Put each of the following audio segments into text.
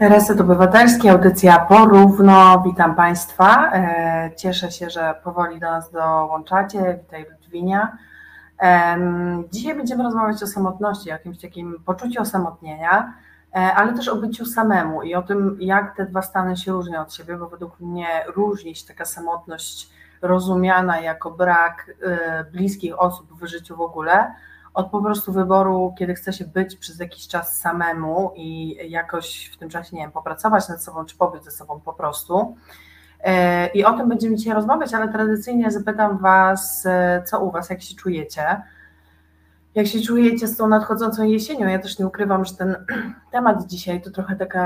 Reset Obywatelski, audycja porówno. Witam Państwa. E, cieszę się, że powoli do nas dołączacie. Witaj Ludwinia. Dzisiaj będziemy rozmawiać o samotności, jakimś takim poczuciu osamotnienia, e, ale też o byciu samemu i o tym, jak te dwa stany się różnią od siebie, bo według mnie różni się taka samotność rozumiana jako brak e, bliskich osób w życiu w ogóle, od po prostu wyboru, kiedy chce się być przez jakiś czas samemu i jakoś w tym czasie, nie wiem, popracować nad sobą, czy pobyć ze sobą po prostu. E, I o tym będziemy dzisiaj rozmawiać, ale tradycyjnie zapytam Was, e, co u Was, jak się czujecie. Jak się czujecie z tą nadchodzącą jesienią? Ja też nie ukrywam, że ten temat dzisiaj to trochę taka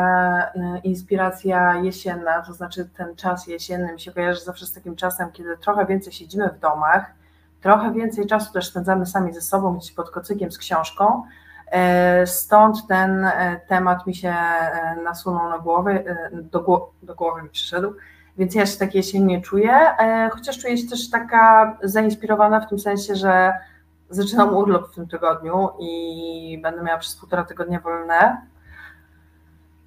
e, inspiracja jesienna, to znaczy ten czas jesienny mi się kojarzy zawsze z takim czasem, kiedy trochę więcej siedzimy w domach, trochę więcej czasu też spędzamy sami ze sobą, gdzieś pod kocykiem z książką. E, stąd ten e, temat mi się e, nasunął na głowę, do, do głowy mi przyszedł, więc ja się tak jesiennie czuję, chociaż czuję się też taka zainspirowana w tym sensie, że zaczynam urlop w tym tygodniu i będę miała przez półtora tygodnia wolne,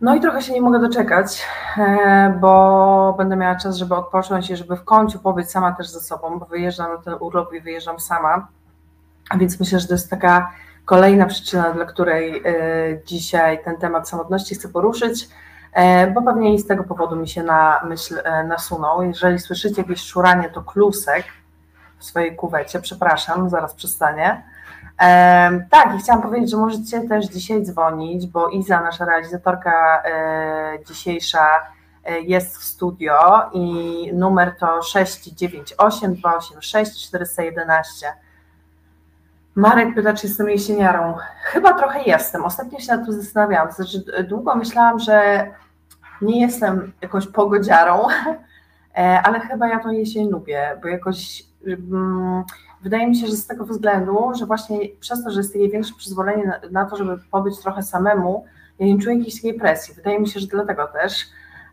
no i trochę się nie mogę doczekać, e, bo będę miała czas, żeby odpocząć i żeby w końcu pobyć sama też ze sobą, bo wyjeżdżam na ten urlop i wyjeżdżam sama. A więc myślę, że to jest taka kolejna przyczyna, dla której e, dzisiaj ten temat samotności chcę poruszyć, e, bo pewnie i z tego powodu mi się na myśl nasunął. Jeżeli słyszycie jakieś szuranie, to klusek w swojej kuwecie, przepraszam, zaraz przestanie. Tak, i chciałam powiedzieć, że możecie też dzisiaj dzwonić, bo Iza, nasza realizatorka e, dzisiejsza, e, jest w studio i numer to 698 286 411. Marek pyta, czy jestem jesieniarą. Chyba trochę jestem. Ostatnio się nad tym zastanawiałam. Znaczy, długo myślałam, że nie jestem jakąś pogodziarą, ale chyba ja tą jesień lubię, bo jakoś mm, Wydaje mi się, że z tego względu, że właśnie przez to, że jest takie większe przyzwolenie na, na to, żeby pobyć trochę samemu, ja nie czuję jakiejś takiej presji. Wydaje mi się, że dlatego też.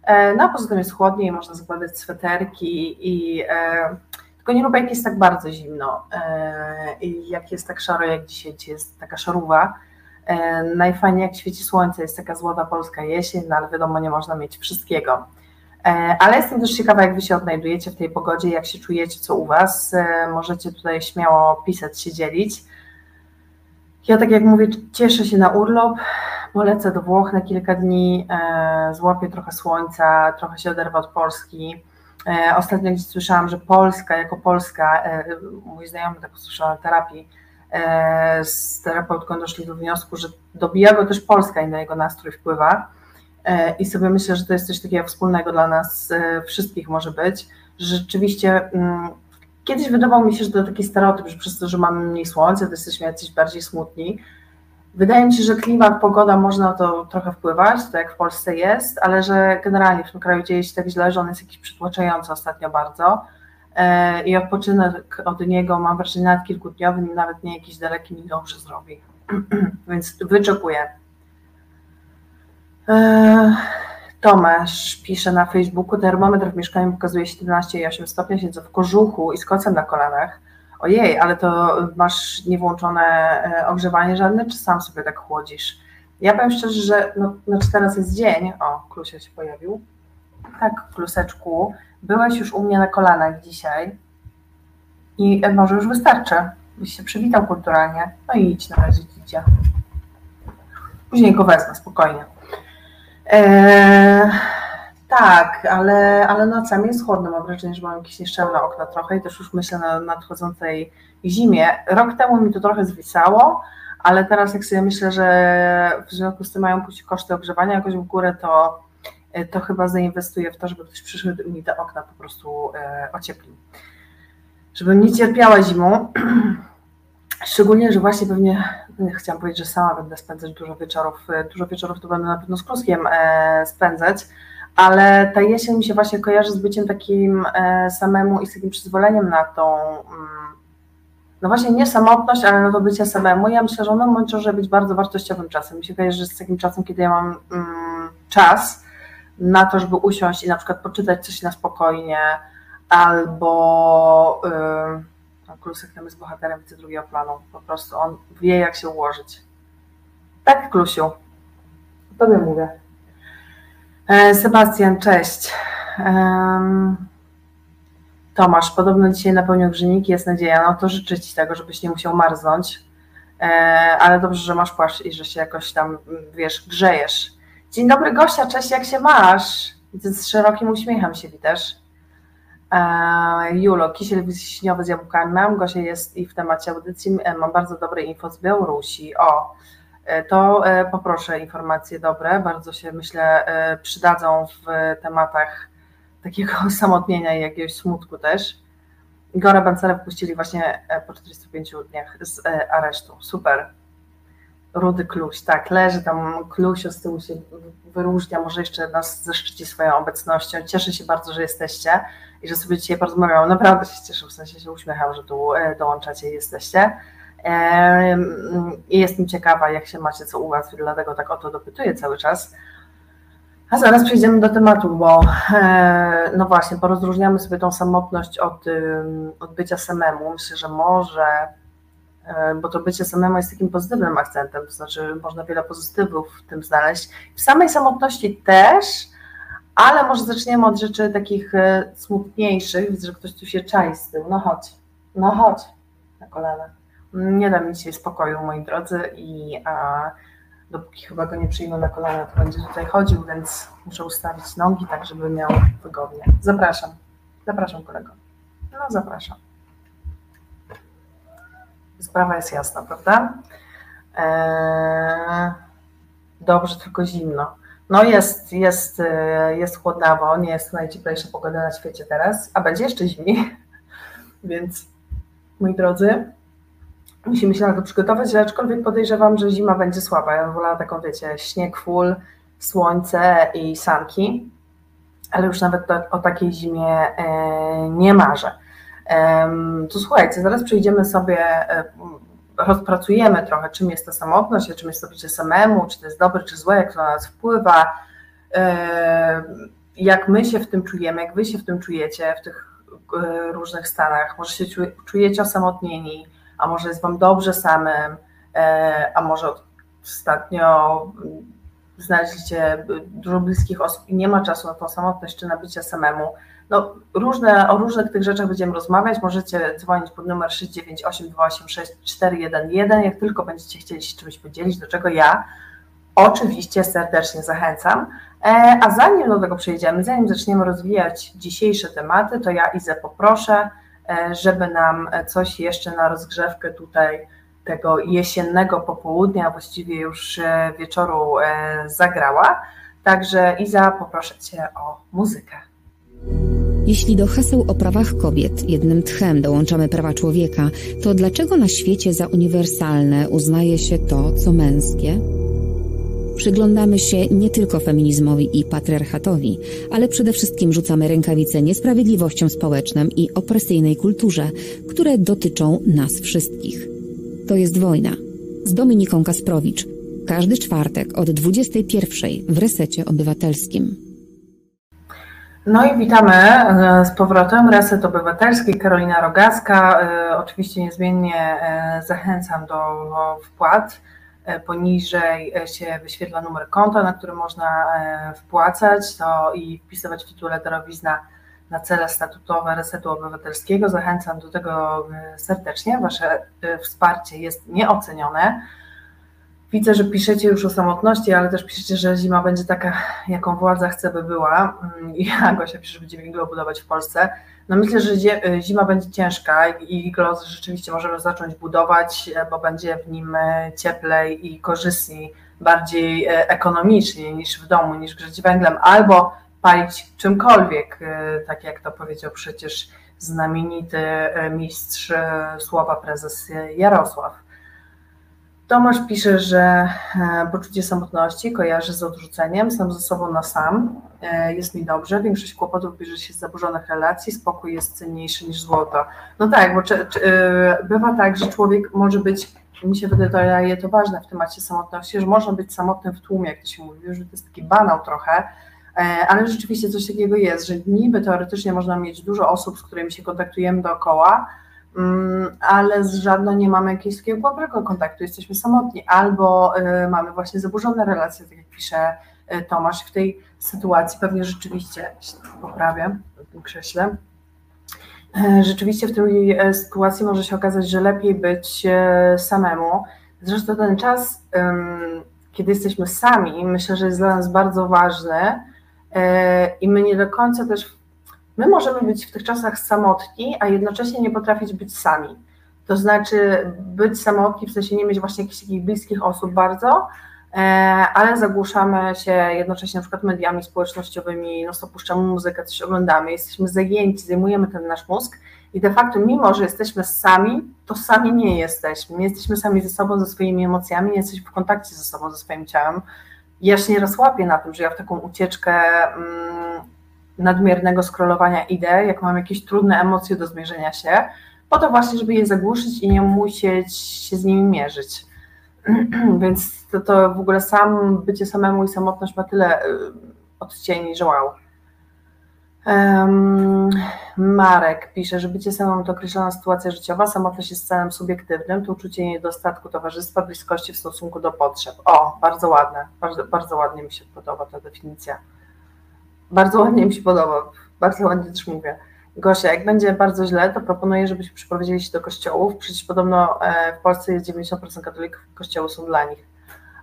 E, no a poza tym jest chłodniej, można zakładać sweterki i e, tylko nie lubię jak jest tak bardzo zimno e, i jak jest tak szaro jak dzisiaj, jest taka szaruwa. Najfajniej jak świeci słońce, jest taka złota polska jesień, no ale wiadomo, nie można mieć wszystkiego. E, ale jestem też ciekawa, jak Wy się odnajdujecie w tej pogodzie, jak się czujecie, co u Was. E, możecie tutaj śmiało pisać, się dzielić. Ja, tak jak mówię, cieszę się na urlop, polecę do Włoch na kilka dni, e, złapię trochę słońca, trochę się oderwę od Polski. Ostatnio gdzieś słyszałam, że Polska jako Polska, mój znajomy tak usłyszał terapii, z terapeutką doszli do wniosku, że dobija go też Polska i na jego nastrój wpływa. E, I sobie myślę, że to jest coś takiego wspólnego dla nas e, wszystkich może być, że rzeczywiście mm, kiedyś wydawało mi się, że to taki stereotyp, że przez to, że mamy mniej słońca, to jesteśmy jacyś bardziej smutni. Wydaje mi się, że klimat, pogoda można to trochę wpływać, tak jak w Polsce jest, ale że generalnie w tym kraju dzieje się tak źle, że on jest jakiś przytłaczający ostatnio bardzo e, i odpoczynek od niego mam wrażenie nawet kilkudniowy, nawet nie jakiś daleki mi dobrze zrobi. Więc wyczekuję. E, Tomasz pisze na Facebooku, termometr w mieszkaniu pokazuje 17,8 stopnia, siedzę w kożuchu i z kocem na kolanach. Ojej, ale to masz niewłączone e, ogrzewanie żadne, czy sam sobie tak chłodzisz? Ja powiem szczerze, że no, znaczy teraz jest dzień, o, Klusia się pojawił. Tak, Kluseczku, byłeś już u mnie na kolanach dzisiaj i może już wystarczy, byś się przywitał kulturalnie. No i idź na razie, dziecię. Później go wezmę, spokojnie. Eee, tak, ale, ale nocami jest chłodno. Mam wrażenie, że mam jakieś nieszczelne okna trochę i też już myślę na nadchodzącej zimie. Rok temu mi to trochę zwisało, ale teraz jak sobie myślę, że w związku z tym mają pójść koszty ogrzewania jakoś w górę, to, to chyba zainwestuję w to, żeby ktoś przyszedł i mi te okna po prostu e, ocieplił. Żebym nie cierpiała zimą. Szczególnie, że właśnie pewnie chciałam powiedzieć, że sama będę spędzać dużo wieczorów, dużo wieczorów to będę na pewno z Kluskiem e, spędzać, ale ta jesień mi się właśnie kojarzy z byciem takim e, samemu i z takim przyzwoleniem na tą, mm, no właśnie nie samotność, ale na to bycie samemu. Ja myślę, że ono może być bardzo wartościowym czasem. Mi się kojarzy z takim czasem, kiedy ja mam mm, czas na to, żeby usiąść i na przykład poczytać coś na spokojnie, albo... Yy, Klusek tam jest bohaterem widzę drugiego planu. Po prostu on wie, jak się ułożyć. Tak, Klusiu. Tobie mówię. Sebastian, cześć. Tomasz, podobno dzisiaj napełnił grzyniki, jest nadzieja. No to życzę Ci tego, żebyś nie musiał marznąć. E, ale dobrze, że masz płaszcz i że się jakoś tam, wiesz, grzejesz. Dzień dobry Gosia, cześć, jak się masz? Widzę, z szerokim uśmiechem się witasz. E, Julo, kisiel wiśniowy z jabłkami mam, Gosia jest i w temacie audycji, e, mam bardzo dobre info z Białorusi. O, to poproszę informacje dobre, bardzo się myślę przydadzą w tematach takiego osamotnienia i jakiegoś smutku też. Igora Bancera wpuścili właśnie e, po 45 dniach z e, aresztu. Super. Rudy Kluś, tak, leży tam Klusio z tyłu się wyróżnia, może jeszcze nas zaszczyci swoją obecnością. Cieszę się bardzo, że jesteście i że sobie dzisiaj porozmawiamy. Naprawdę się cieszę, w sensie się uśmiecham, że tu e, dołączacie i jesteście. I jestem ciekawa, jak się macie, co u Was, dlatego tak o to dopytuję cały czas. A zaraz przejdziemy do tematu, bo e, no właśnie, porozróżniamy sobie tą samotność od, od bycia samemu. Myślę, że może, bo to bycie samemu jest takim pozytywnym akcentem, to znaczy można wiele pozytywów w tym znaleźć. W samej samotności też, ale może zaczniemy od rzeczy takich e, smutniejszych. Że ktoś tu się czai z tym. No chodź, no chodź na kolana. Nie da mi dzisiaj spokoju, moi drodzy, i a, dopóki chyba go nie przyjmę na kolana, to będzie tutaj chodził, więc muszę ustawić nogi tak, żeby miał wygodnie. Zapraszam. Zapraszam kolego. No zapraszam. Sprawa jest jasna, prawda? Eee, dobrze, tylko zimno. No jest, jest, e, jest chłodnawo, nie jest najcieplejsza pogoda na świecie teraz, a będzie jeszcze zimniej. Więc moi drodzy, Musimy się na to przygotować, aczkolwiek podejrzewam, że zima będzie słaba. Ja wolała taką, wiecie, śnieg full, słońce i sanki, ale już nawet o takiej zimie e, nie marzę. To słuchajcie, zaraz przejdziemy sobie, e, rozpracujemy trochę, czym jest ta samotność, czym jest to bycie samemu, czy to jest dobre, czy złe, jak to na nas wpływa, e, jak my się w tym czujemy, jak wy się w tym czujecie, w tych różnych stanach. Może się czujecie osamotnieni, a może jest Wam dobrze samym, e, a może ostatnio znaleźliście dużo bliskich osób i nie ma czasu na tą samotność czy na bycie samemu. No, różne, o różnych tych rzeczach będziemy rozmawiać. Możecie dzwonić pod numer 698286411, jak tylko będziecie chcieli się czymś podzielić, do czego ja oczywiście serdecznie zachęcam. E, a zanim do tego przejdziemy, zanim zaczniemy rozwijać dzisiejsze tematy, to ja Izę poproszę, E, żeby nam coś jeszcze na rozgrzewkę tutaj tego jesiennego popołudnia, właściwie już e, wieczoru zagrała. Także Iza, poproszę Cię o muzykę. Jeśli do haseł o prawach kobiet jednym tchem dołączamy prawa człowieka, to dlaczego na świecie za uniwersalne uznaje się to, co męskie? Przyglądamy się nie tylko feminizmowi i patriarchatowi, ale przede wszystkim rzucamy rękawice niesprawiedliwościom społecznym i opresyjnej kulturze, które dotyczą nas wszystkich. To jest wojna. Z Dominiką Kasprowicz. Każdy czwartek od 21 w Resecie Obywatelskim. No i witamy e, z powrotem. Reset Obywatelski, Karolina Rogaska. E, oczywiście niezmiennie e, zachęcam do wpłat poniżej się wyświetla numer konta, na który można wpłacać to i wpisywać w tytule darowizna na cele statutowe Resetu Obywatelskiego. Zachęcam do tego serdecznie. Wasze wsparcie jest nieocenione. Widzę, że piszecie już o samotności, ale też piszecie, że zima będzie taka, jaką władza chce, by była. Mm, I Gosia pisze, że będziemy iglo budować w Polsce. No myślę, że zima będzie ciężka i iglo rzeczywiście możemy zacząć budować, bo będzie w nim e, cieplej i korzystniej, bardziej e, ekonomicznie niż w domu, niż grzeć węglem, albo palić czymkolwiek, e, tak jak to powiedział przecież znamienity mistrz słowa prezes Jarosław. Tomasz pisze, że e, poczucie samotności kojarzy z odrzuceniem, sam ze sobą na sam, e, jest mi dobrze, większość kłopotów bierze się z zaburzonych relacji, spokój jest cenniejszy niż złoto. No tak, bo czy, czy, e, bywa tak, że człowiek może być, mi się wydaje to ważne w temacie samotności, że można być samotnym w tłumie, jak to się mówi, że to jest taki banał trochę, ale rzeczywiście coś takiego jest, że niby teoretycznie można mieć dużo osób, z którymi się kontaktujemy dookoła, ale z żadną nie mamy jakiegoś takiego głęboko kontaktu, jesteśmy samotni, albo y, mamy właśnie zaburzone relacje, tak jak pisze Tomasz. W tej sytuacji pewnie rzeczywiście poprawię w tym krześle. Rzeczywiście w tej sytuacji może się okazać, że lepiej być samemu. Zresztą ten czas, kiedy jesteśmy sami, myślę, że jest dla nas bardzo ważny i my nie do końca też My możemy być w tych czasach samotni, a jednocześnie nie potrafić być sami. To znaczy być samotni, w sensie nie mieć właśnie jakichś takich bliskich osób bardzo, e, ale zagłuszamy się jednocześnie na przykład mediami społecznościowymi, no puszczamy muzykę, coś oglądamy, jesteśmy zajęci, zajmujemy ten nasz mózg i de facto mimo, że jesteśmy sami, to sami nie jesteśmy. Nie jesteśmy sami ze sobą, ze swoimi emocjami, nie jesteśmy w kontakcie ze sobą, ze swoim ciałem. Ja się nieraz łapię na tym, że ja w taką ucieczkę mm, nadmiernego scrollowania idę, jak mam jakieś trudne emocje do zmierzenia się, po to właśnie, żeby je zagłuszyć i nie musieć się z nimi mierzyć. Więc to, to w ogóle sam bycie samemu i samotność ma tyle y, odcieni, że wow. Um, Marek pisze, że bycie samym to określona sytuacja życiowa, samotność jest stanem subiektywnym, to uczucie niedostatku towarzystwa, bliskości w stosunku do potrzeb. O, bardzo ładne, bardzo, bardzo ładnie mi się podoba ta definicja. Bardzo ładnie mi się podoba, bardzo ładnie też mówię. Gosia, jak będzie bardzo źle, to proponuję, żebyśmy przyprowadzili się do kościołów. Przecież podobno e, w Polsce jest 90% katolików, kościoły są dla nich.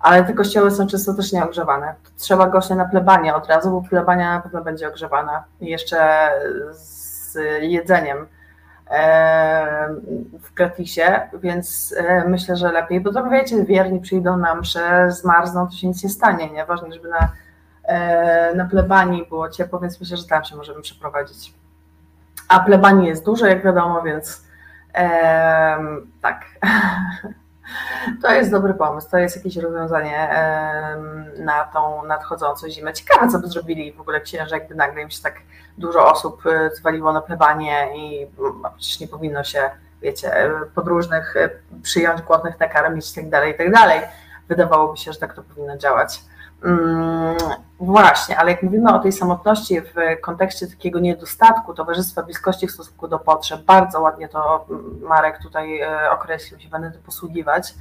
Ale te kościoły są często też nieogrzewane. Trzeba Gosia na plebanie od razu, bo plebania na pewno będzie ogrzewana. I jeszcze z jedzeniem e, w gratisie, więc e, myślę, że lepiej, bo to wiecie, wierni przyjdą na mszę, zmarzną, to się nic nie stanie, nie? Ważne, żeby na na plebanii było ciepło, więc myślę, że tam się możemy przeprowadzić. A plebanii jest dużo, jak wiadomo, więc e, tak. To jest dobry pomysł, to jest jakieś rozwiązanie e, na tą nadchodzącą zimę. Ciekawe, co by zrobili w ogóle księża, jakby nagle im się tak dużo osób e, zwaliło na plebanie i przecież nie powinno się, wiecie, podróżnych przyjąć, głodnych nakarmić i tak dalej, i tak dalej. Wydawałoby się, że tak to powinno działać. Mm, właśnie, ale jak mówimy o tej samotności w kontekście takiego niedostatku towarzystwa, bliskości w stosunku do potrzeb, bardzo ładnie to Marek tutaj e, określił, się będę to posługiwać,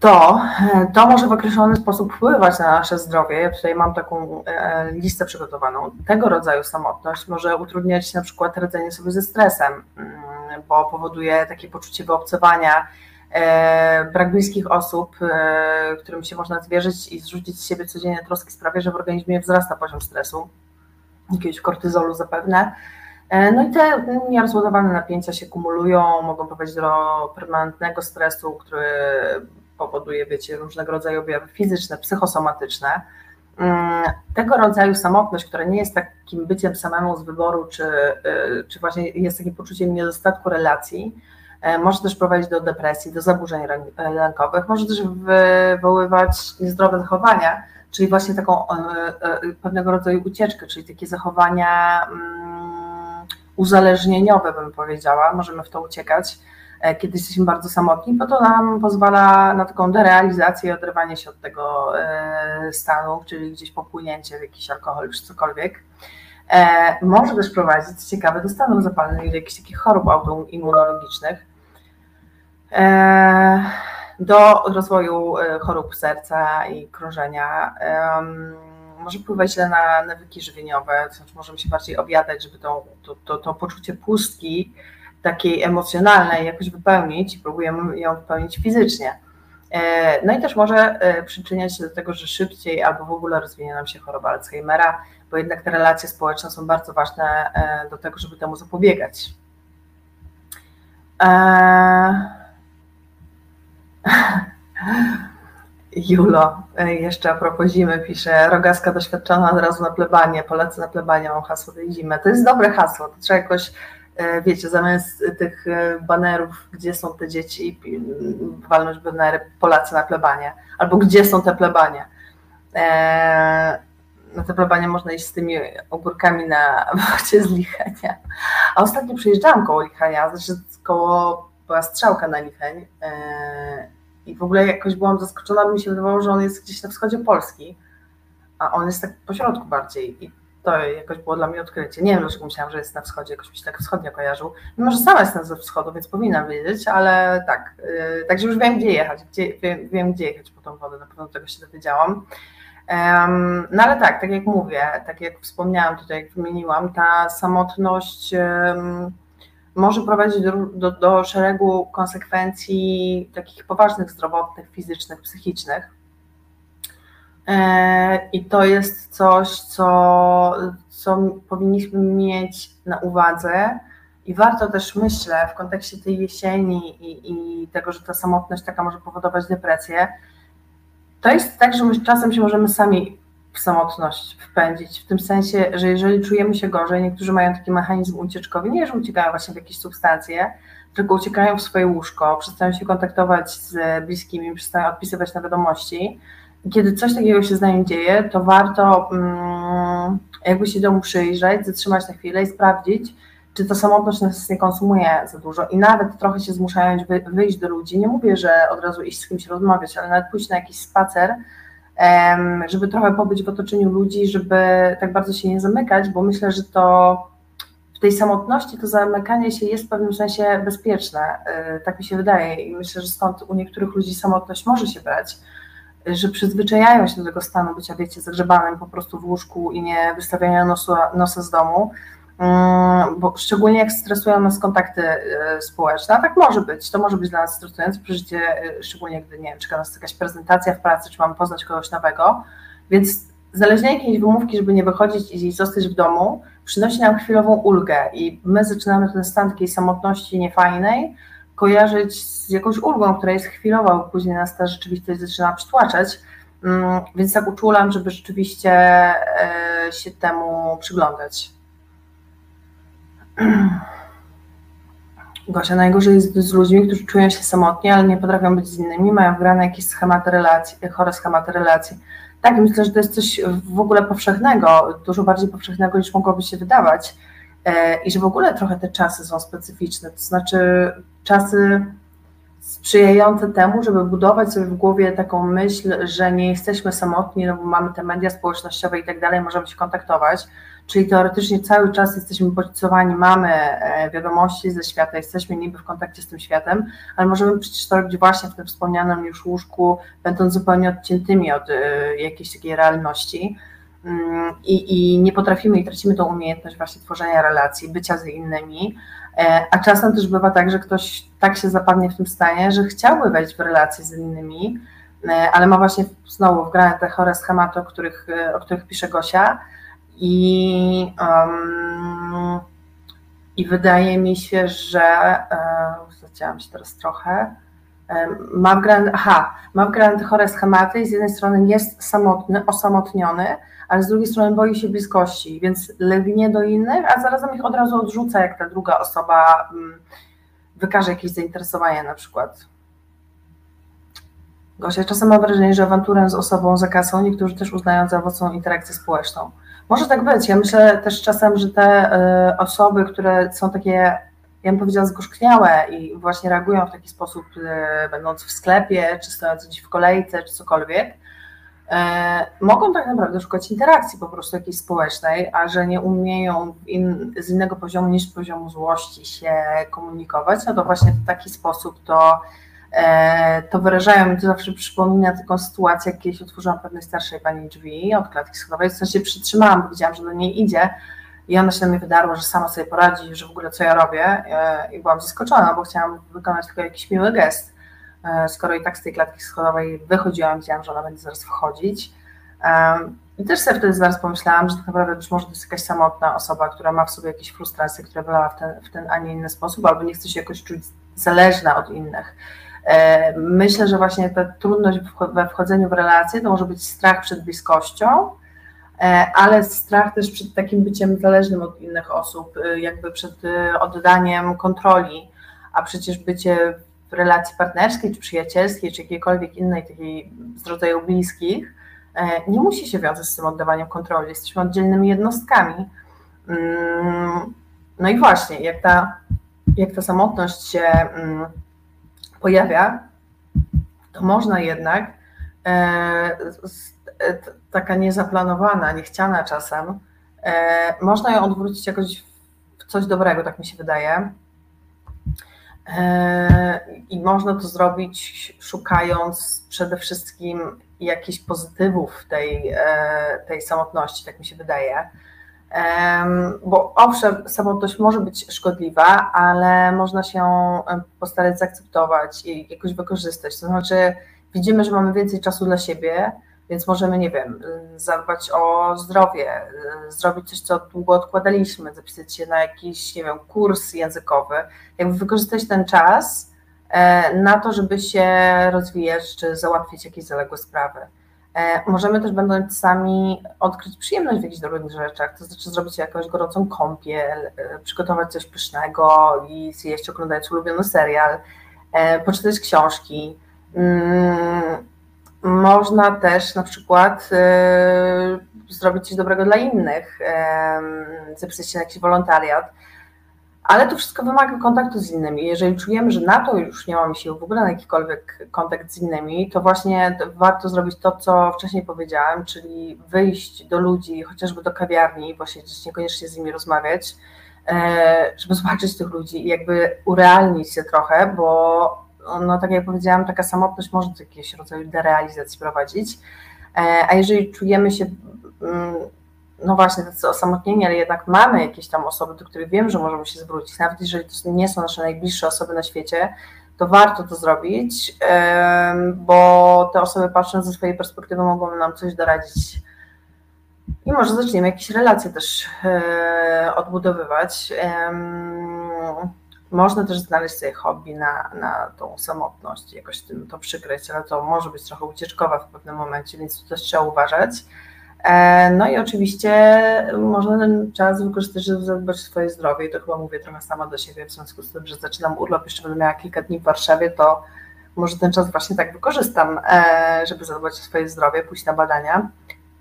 to, e, to może w określony sposób wpływać na nasze zdrowie. Ja tutaj mam taką e, listę przygotowaną. Tego rodzaju samotność może utrudniać na przykład radzenie sobie ze stresem, mm, bo powoduje takie poczucie wyobcowania, brak bliskich osób, e, którym się można zwierzyć i zrzucić z siebie codziennie troski sprawia, że w organizmie wzrasta poziom stresu, jakiegoś kortyzolu zapewne. E, no i te nierozładowane napięcia się kumulują, mogą prowadzić do permanentnego stresu, który powoduje, wiecie, różnego rodzaju objawy fizyczne, psychosomatyczne. Mm, tego rodzaju samotność, która nie jest takim byciem samemu z wyboru, czy, czy właśnie jest takim poczuciem niedostatku relacji, E, może też prowadzić do depresji, do zaburzeń lękowych, może też wywoływać niezdrowe zachowania, czyli właśnie taką e, e, pewnego rodzaju ucieczkę, czyli takie zachowania mm, uzależnieniowe, bym powiedziała, możemy w to uciekać, kiedy jesteśmy bardzo samotni, bo to nam pozwala na taką derealizację i oderwanie się od tego stanu, czyli gdzieś popłynięcie w jakiś alkohol czy cokolwiek. Może też prowadzić, ciekawe, do stanów zapalnych do jakichś takich chorób autoimmunologicznych. E, do rozwoju e, chorób serca i krążenia. Może wpływać źle na nawyki żywieniowe, to znaczy możemy się bardziej objadać, żeby to, to, to, to poczucie pustki takiej emocjonalnej jakoś wypełnić i próbujemy ją wypełnić fizycznie. E, no i też może przyczyniać się do tego, że szybciej albo w ogóle rozwinie nam się choroba Alzheimera, bo jednak te relacje społeczne są bardzo ważne do tego, żeby temu zapobiegać. Julo, e, jeszcze a propos zimy pisze, rogaska doświadczona od razu na plebanie, polecę na plebanie, mam hasło tej zimy. To jest dobre hasło, to trzeba jakoś, e, wiecie, zamiast tych e, banerów, gdzie są te dzieci, walność banery, Polacy na plebanie, albo gdzie są te plebanie. Na te plebanie można iść z tymi ogórkami na wodzie z Lichenia. A ostatnio przyjeżdżałam koło Lichenia, znaczy koło, była strzałka na Licheń, i w ogóle jakoś byłam zaskoczona, bo mi się wydawało, że on jest gdzieś na wschodzie Polski, a on jest tak po środku bardziej. I to jakoś było dla mnie odkrycie. Nie wiem, dlaczego myślałam, że jest na wschodzie, jakoś mi się tak wschodnio kojarzył. Mimo, że sama jestem ze wschodu, więc powinnam wiedzieć, ale tak. Yy, także już wiem, gdzie jechać, gdzie, wiem, wiem, gdzie jechać po tą wodę, na pewno tego się dowiedziałam. No ale tak, tak jak mówię, tak jak wspomniałam tutaj, jak wymieniłam, ta samotność może prowadzić do, do, do szeregu konsekwencji takich poważnych, zdrowotnych, fizycznych, psychicznych. E, I to jest coś, co, co powinniśmy mieć na uwadze. I warto też, myślę, w kontekście tej jesieni i, i tego, że ta samotność taka może powodować depresję, to jest tak, że my czasem się możemy sami w samotność wpędzić, w tym sensie, że jeżeli czujemy się gorzej, niektórzy mają taki mechanizm ucieczkowy, nie, że uciekają właśnie w jakieś substancje, tylko uciekają w swoje łóżko, przestają się kontaktować z bliskimi, przestają odpisywać na wiadomości. Kiedy coś takiego się z nami dzieje, to warto mm, jakby się domu przyjrzeć, zatrzymać na chwilę i sprawdzić, czy ta samotność nas nie konsumuje za dużo i nawet trochę się zmuszając wyjść do ludzi. Nie mówię, że od razu iść z kimś rozmawiać, ale nawet pójść na jakiś spacer, żeby trochę pobyć w otoczeniu ludzi, żeby tak bardzo się nie zamykać, bo myślę, że to w tej samotności to zamykanie się jest w pewnym sensie bezpieczne. E, tak mi się wydaje i myślę, że stąd u niektórych ludzi samotność może się brać, że przyzwyczajają się do tego stanu bycia, wiecie, zagrzebanym po prostu w łóżku i nie wystawiania nosu, nosa z domu. Mm, bo szczególnie jak stresują nas kontakty e, społeczne, a tak może być, to może być dla nas stresujące przeżycie, e, szczególnie gdy, nie wiem, czeka nas jakaś prezentacja w pracy, czy mamy poznać kogoś nowego, więc znalezienie jakiejś wymówki, żeby nie wychodzić i zostać w domu, przynosi nam chwilową ulgę i my zaczynamy ten stan takiej samotności niefajnej kojarzyć z jakąś ulgą, która jest chwilowa, bo później nas ta rzeczywistość zaczyna przytłaczać, mm, więc tak uczulam, żeby rzeczywiście e, się temu przyglądać. Gosia, najgorzej jest z ludźmi, którzy czują się samotnie, ale nie potrafią być z innymi, mają wgrane jakieś schematy relacji, chore schematy relacji. Tak, myślę, że to jest coś w ogóle powszechnego, dużo bardziej powszechnego niż mogłoby się wydawać e, i że w ogóle trochę te czasy są specyficzne, to znaczy czasy sprzyjające temu, żeby budować sobie w głowie taką myśl, że nie jesteśmy samotni, no bo mamy te media społecznościowe i tak dalej, możemy się kontaktować, czyli teoretycznie cały czas jesteśmy bodźcowani, mamy e, wiadomości ze świata, jesteśmy niby w kontakcie z tym światem, ale możemy przecież to robić właśnie w tym wspomnianym już łóżku, będąc zupełnie odciętymi od e, jakiejś takiej realności. Mm, I, I nie potrafimy i tracimy tą umiejętność właśnie tworzenia relacji, bycia z innymi, e, a czasem też bywa tak, że ktoś tak się zapadnie w tym stanie, że chciałby wejść w relacje z innymi, ale ma właśnie znowu wgrane te chore schematy, o których, o których pisze Gosia, i, um, i wydaje mi się, że um, zacięłam się teraz trochę. Ma wgrane, aha, ma wgrane te chore schematy i z jednej strony jest samotny, osamotniony, ale z drugiej strony boi się bliskości, więc lgnie do innych, a zarazem ich od razu odrzuca, jak ta druga osoba um, wykaże jakieś zainteresowanie na przykład. Gosia, czasem mam wrażenie, że awanturę z osobą za kasą niektórzy też uznają za owocną interakcję społeczną. Może tak być. Ja myślę też czasem, że te e, osoby, które są takie, ja bym powiedziała, zgorzkniałe i właśnie reagują w taki sposób, e, będąc w sklepie, czy stojąc gdzieś w kolejce, czy cokolwiek, e, mogą tak naprawdę szukać interakcji po prostu jakiejś społecznej, a że nie umieją in, z innego poziomu niż poziomu złości się komunikować, no to właśnie w taki sposób to to wyrażają. Mi to zawsze przypomina taką sytuację, jak kiedyś otworzyłam pewnej starszej pani drzwi od klatki schodowej, w sensie przytrzymałam, bo widziałam, że do niej idzie i ona się na mnie wydarła, że sama sobie poradzi, że w ogóle co ja robię e, i byłam zaskoczona, bo chciałam wykonać tylko jakiś miły gest. E, skoro i tak z tej klatki schodowej wychodziłam, widziałam, że ona będzie zaraz wchodzić. I też sobie wtedy zaraz pomyślałam, że tak naprawdę być może to jest jakaś samotna osoba, która ma w sobie jakieś frustracje, które wylała w ten, w ten, a nie inny sposób, albo nie chce się jakoś czuć zależna od innych. E, myślę, że właśnie ta trudność we wchodzeniu w relacje to może być strach przed bliskością, e, ale strach też przed takim byciem zależnym od innych osób, e, jakby przed oddaniem kontroli, a przecież bycie w relacji partnerskiej, czy przyjacielskiej, czy jakiejkolwiek innej takiej z rodzaju bliskich, nie musi się wiązać z tym oddawaniem kontroli. Jesteśmy oddzielnymi jednostkami. Mm, no i właśnie, jak ta, jak ta samotność się mm, pojawia, to można jednak e, e, taka niezaplanowana, niechciana czasem, e, można ją odwrócić jakoś w coś dobrego, tak mi się wydaje. I można to zrobić szukając przede wszystkim jakichś pozytywów tej, tej samotności, tak mi się wydaje. Bo owszem, samotność może być szkodliwa, ale można się postarać zaakceptować i jakoś wykorzystać. To znaczy, widzimy, że mamy więcej czasu dla siebie, więc możemy, nie wiem, zadbać o zdrowie, zrobić coś, co długo odkładaliśmy, zapisać się na jakiś, nie wiem, kurs językowy, jakby wykorzystać ten czas e, na to, żeby się rozwijać czy załatwić jakieś zaległe sprawy. E, możemy też, będąc sami, odkryć przyjemność w jakichś drobnych rzeczach, to znaczy zrobić jakąś gorącą kąpiel, e, przygotować coś pysznego i zjeść oglądając ulubiony serial, poczytać książki. Mm, można też na przykład zrobić coś dobrego dla innych, zapisać się na jakiś wolontariat, ale to wszystko wymaga kontaktu z innymi. Jeżeli czujemy, że na to już nie mamy sił w ogóle na jakikolwiek kontakt z innymi, to właśnie warto zrobić to, co wcześniej powiedziałam, czyli wyjść do ludzi, chociażby do kawiarni, posiedzieć, niekoniecznie z nimi rozmawiać, e, żeby zobaczyć tych ludzi i jakby urealnić się trochę, bo no tak jak powiedziałam, taka samotność może do jakiegoś rodzaju derealizacji prowadzić, e, a jeżeli czujemy się mm, no właśnie, tacy osamotnieni, ale jednak mamy jakieś tam osoby, do których wiem, że możemy się zwrócić, nawet jeżeli to nie są nasze najbliższe osoby na świecie, to warto to zrobić, bo te osoby patrząc ze swojej perspektywy mogą nam coś doradzić. I może zaczniemy jakieś relacje też e, odbudowywać. Można też znaleźć sobie hobby na, na tą samotność, jakoś tym to przykryć, ale to może być trochę ucieczkowe w pewnym momencie, więc tu też trzeba uważać. E, no i oczywiście można ten czas wykorzystać, żeby zadbać o swoje zdrowie i to chyba mówię trochę sama do siebie, w związku z tym, że zaczynam urlop, jeszcze będę miała kilka dni w Warszawie, to może ten czas właśnie tak wykorzystam, e, żeby zadbać o swoje zdrowie, pójść na badania.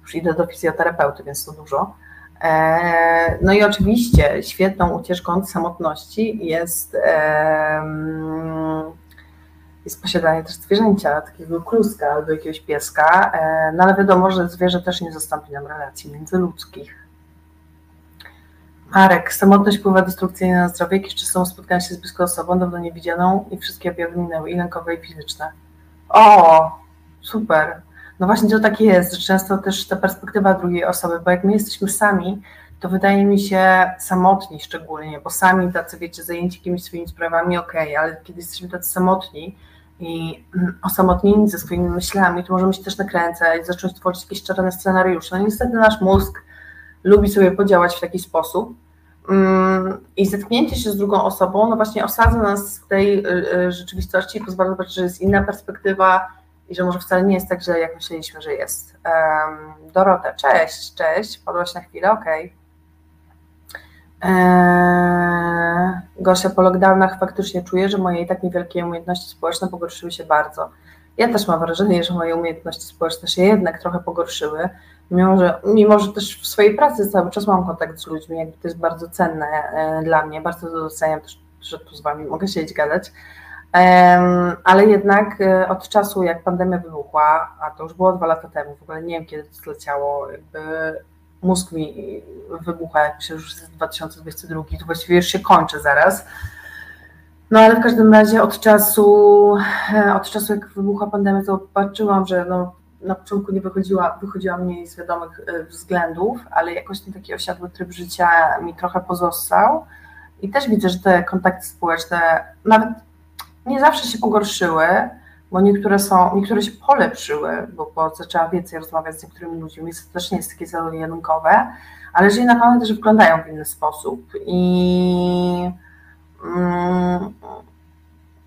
Już idę do fizjoterapeuty, więc to dużo. E, no i oczywiście świetną ucieczką od samotności jest jest posiadanie też zwierzęcia, takiego kluska albo jakiegoś pieska, e, no ale wiadomo, że zwierzę też nie zastąpi nam relacji międzyludzkich. Marek, samotność wpływa destrukcyjnie na zdrowie, czy są spotkania się z bliską osobą, dawno niewidzianą i wszystkie objawy minęły, i lękowe, i fizyczne. O, super. No właśnie to tak jest, że często też ta perspektywa drugiej osoby, bo jak my jesteśmy sami, to wydaje mi się samotni szczególnie, bo sami tacy, wiecie, zajęci jakimiś swoimi sprawami, okej, okay, ale kiedy jesteśmy tacy samotni, i osamotnieni ze swoimi myślami, to możemy się też nakręcać, zacząć tworzyć jakieś czarne scenariusze. No niestety nasz mózg lubi sobie podziałać w taki sposób mm, i zetknięcie się z drugą osobą, no właśnie osadza nas w tej y, y, rzeczywistości i pozwala zobaczyć, że jest inna perspektywa i że może wcale nie jest tak źle, jak myśleliśmy, że jest. Dorota, cześć, cześć, padłaś na chwilę, okej. Okay. Eee, Gosia, po lockdownach faktycznie czuję, że moje i tak niewielkie umiejętności społeczne pogorszyły się bardzo. Ja też mam wrażenie, że moje umiejętności społeczne się jednak trochę pogorszyły, mimo że, mimo że też w swojej pracy cały czas mam kontakt z ludźmi, jakby to jest bardzo cenne e, dla mnie, bardzo doceniam też, że tu z Wami mogę siedzieć gadać, ale jednak e, od czasu, jak pandemia wybuchła, a to już było dwa lata temu, w ogóle nie wiem, kiedy to zleciało, jakby mózg mi wybucha, jak że już jest 2022, to właściwie już się kończy zaraz. No ale w każdym razie od czasu, e, od czasu jak wybuchła pandemia, to patrzyłam, że no, na początku nie wychodziła, wychodziła mniej z wiadomych e, względów, ale jakoś ten taki osiadły tryb życia mi trochę pozostał. I też widzę, że te kontakty społeczne nawet nie zawsze się pogorszyły, bo niektóre są, niektóre się polepszyły, bo, bo zaczęłam więcej rozmawiać z niektórymi ludźmi, to też nie jest takie zero-jedynkowe, ale że na pewno też wyglądają w inny sposób. I mm,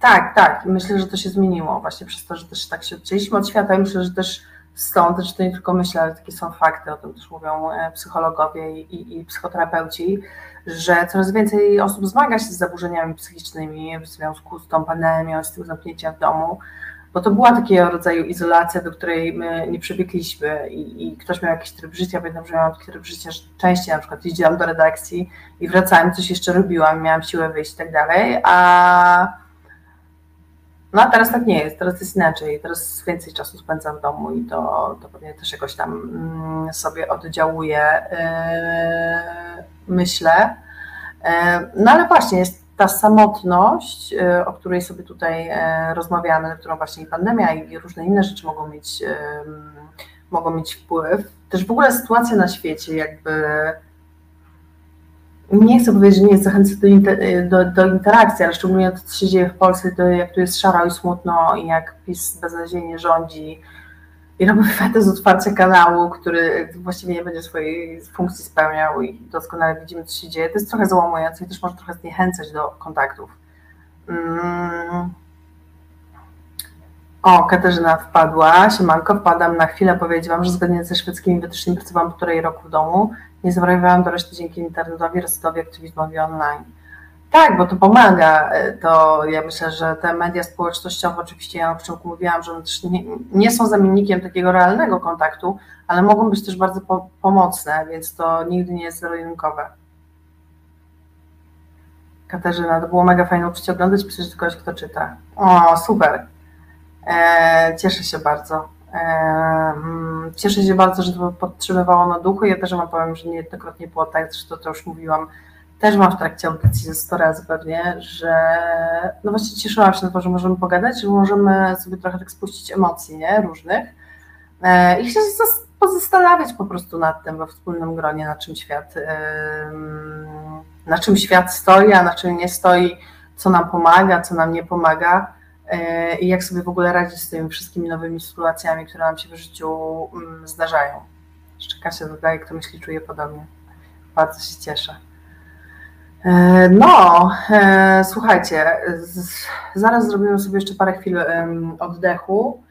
tak, tak, myślę, że to się zmieniło właśnie przez to, że też tak się odcięliśmy od świata i myślę, że też stąd, że to nie tylko myślę, ale takie są fakty, o tym też mówią e, psychologowie i, i, i psychoterapeuci, że coraz więcej osób zmaga się z zaburzeniami psychicznymi w związku z tą pandemią, z tym zamknięciem w domu, bo to była takiego rodzaju izolacja, do której my nie przebiegliśmy i, i ktoś miał jakiś tryb życia, pamiętam, że miałam taki tryb życia, że częściej na przykład jeździłam do redakcji i wracałam, coś jeszcze robiłam, miałam siłę wyjść i tak dalej, a no a teraz tak nie jest, teraz jest inaczej, teraz więcej czasu spędzam w domu i to, to pewnie też jakoś tam mm, sobie oddziałuje, yy, myślę. Yy, no ale właśnie, jest ta samotność, o której sobie tutaj rozmawiamy, na którą właśnie i pandemia i różne inne rzeczy mogą mieć, mogą mieć wpływ, też w ogóle sytuacja na świecie jakby nie chcę powiedzieć, że nie zachęcę do, inter, do, do, interakcji, ale szczególnie to, co się dzieje w Polsce, to jak tu jest szaro i smutno i jak PiS beznadziejnie rządzi i robi fetę z otwarcia kanału, który właściwie nie będzie swojej funkcji spełniał i doskonale widzimy, co się dzieje. To jest trochę załamujące i też może trochę zniechęcać do kontaktów. Mm. O, Katarzyna wpadła. Siemanko, wpadam na chwilę powiedzieć Wam, że zgodnie ze szwedzkimi wytycznymi pracowałam półtorej roku w domu nie zwariowałam do reszty dzięki internetowi, resetowi, aktywizmowi online. Tak, bo to pomaga. To ja myślę, że te media społecznościowe, oczywiście ja na początku mówiłam, że one też nie, nie są zamiennikiem takiego realnego kontaktu, ale mogą być też bardzo po, pomocne, więc to nigdy nie jest zero-jedynkowe. Katarzyna, to było mega fajne uczucie oglądać, do kogoś, kto czyta. O, super. E, cieszę się bardzo. Mm, cieszę się bardzo, że to podtrzymywało na duchu. Ja też wam powiem, że niejednokrotnie było tak, zresztą to już mówiłam, też mam w trakcie audycji ze 100 razy pewnie, że no właśnie cieszyłam się na to, że możemy pogadać, że możemy sobie trochę tak spuścić emocji, nie, różnych e, i się pozastanawiać po prostu nad tym we wspólnym gronie, na czym świat, na czym świat stoi, a na czym nie stoi, co nam pomaga, co nam nie pomaga E, i jak sobie w ogóle radzić z tymi wszystkimi nowymi sytuacjami, które nam się w życiu mm, zdarzają. Jeszcze Kasia dodaje, kto myśli, czuje podobnie. Bardzo się cieszę. E, no, e, słuchajcie, zaraz zrobimy sobie jeszcze parę chwil oddechu.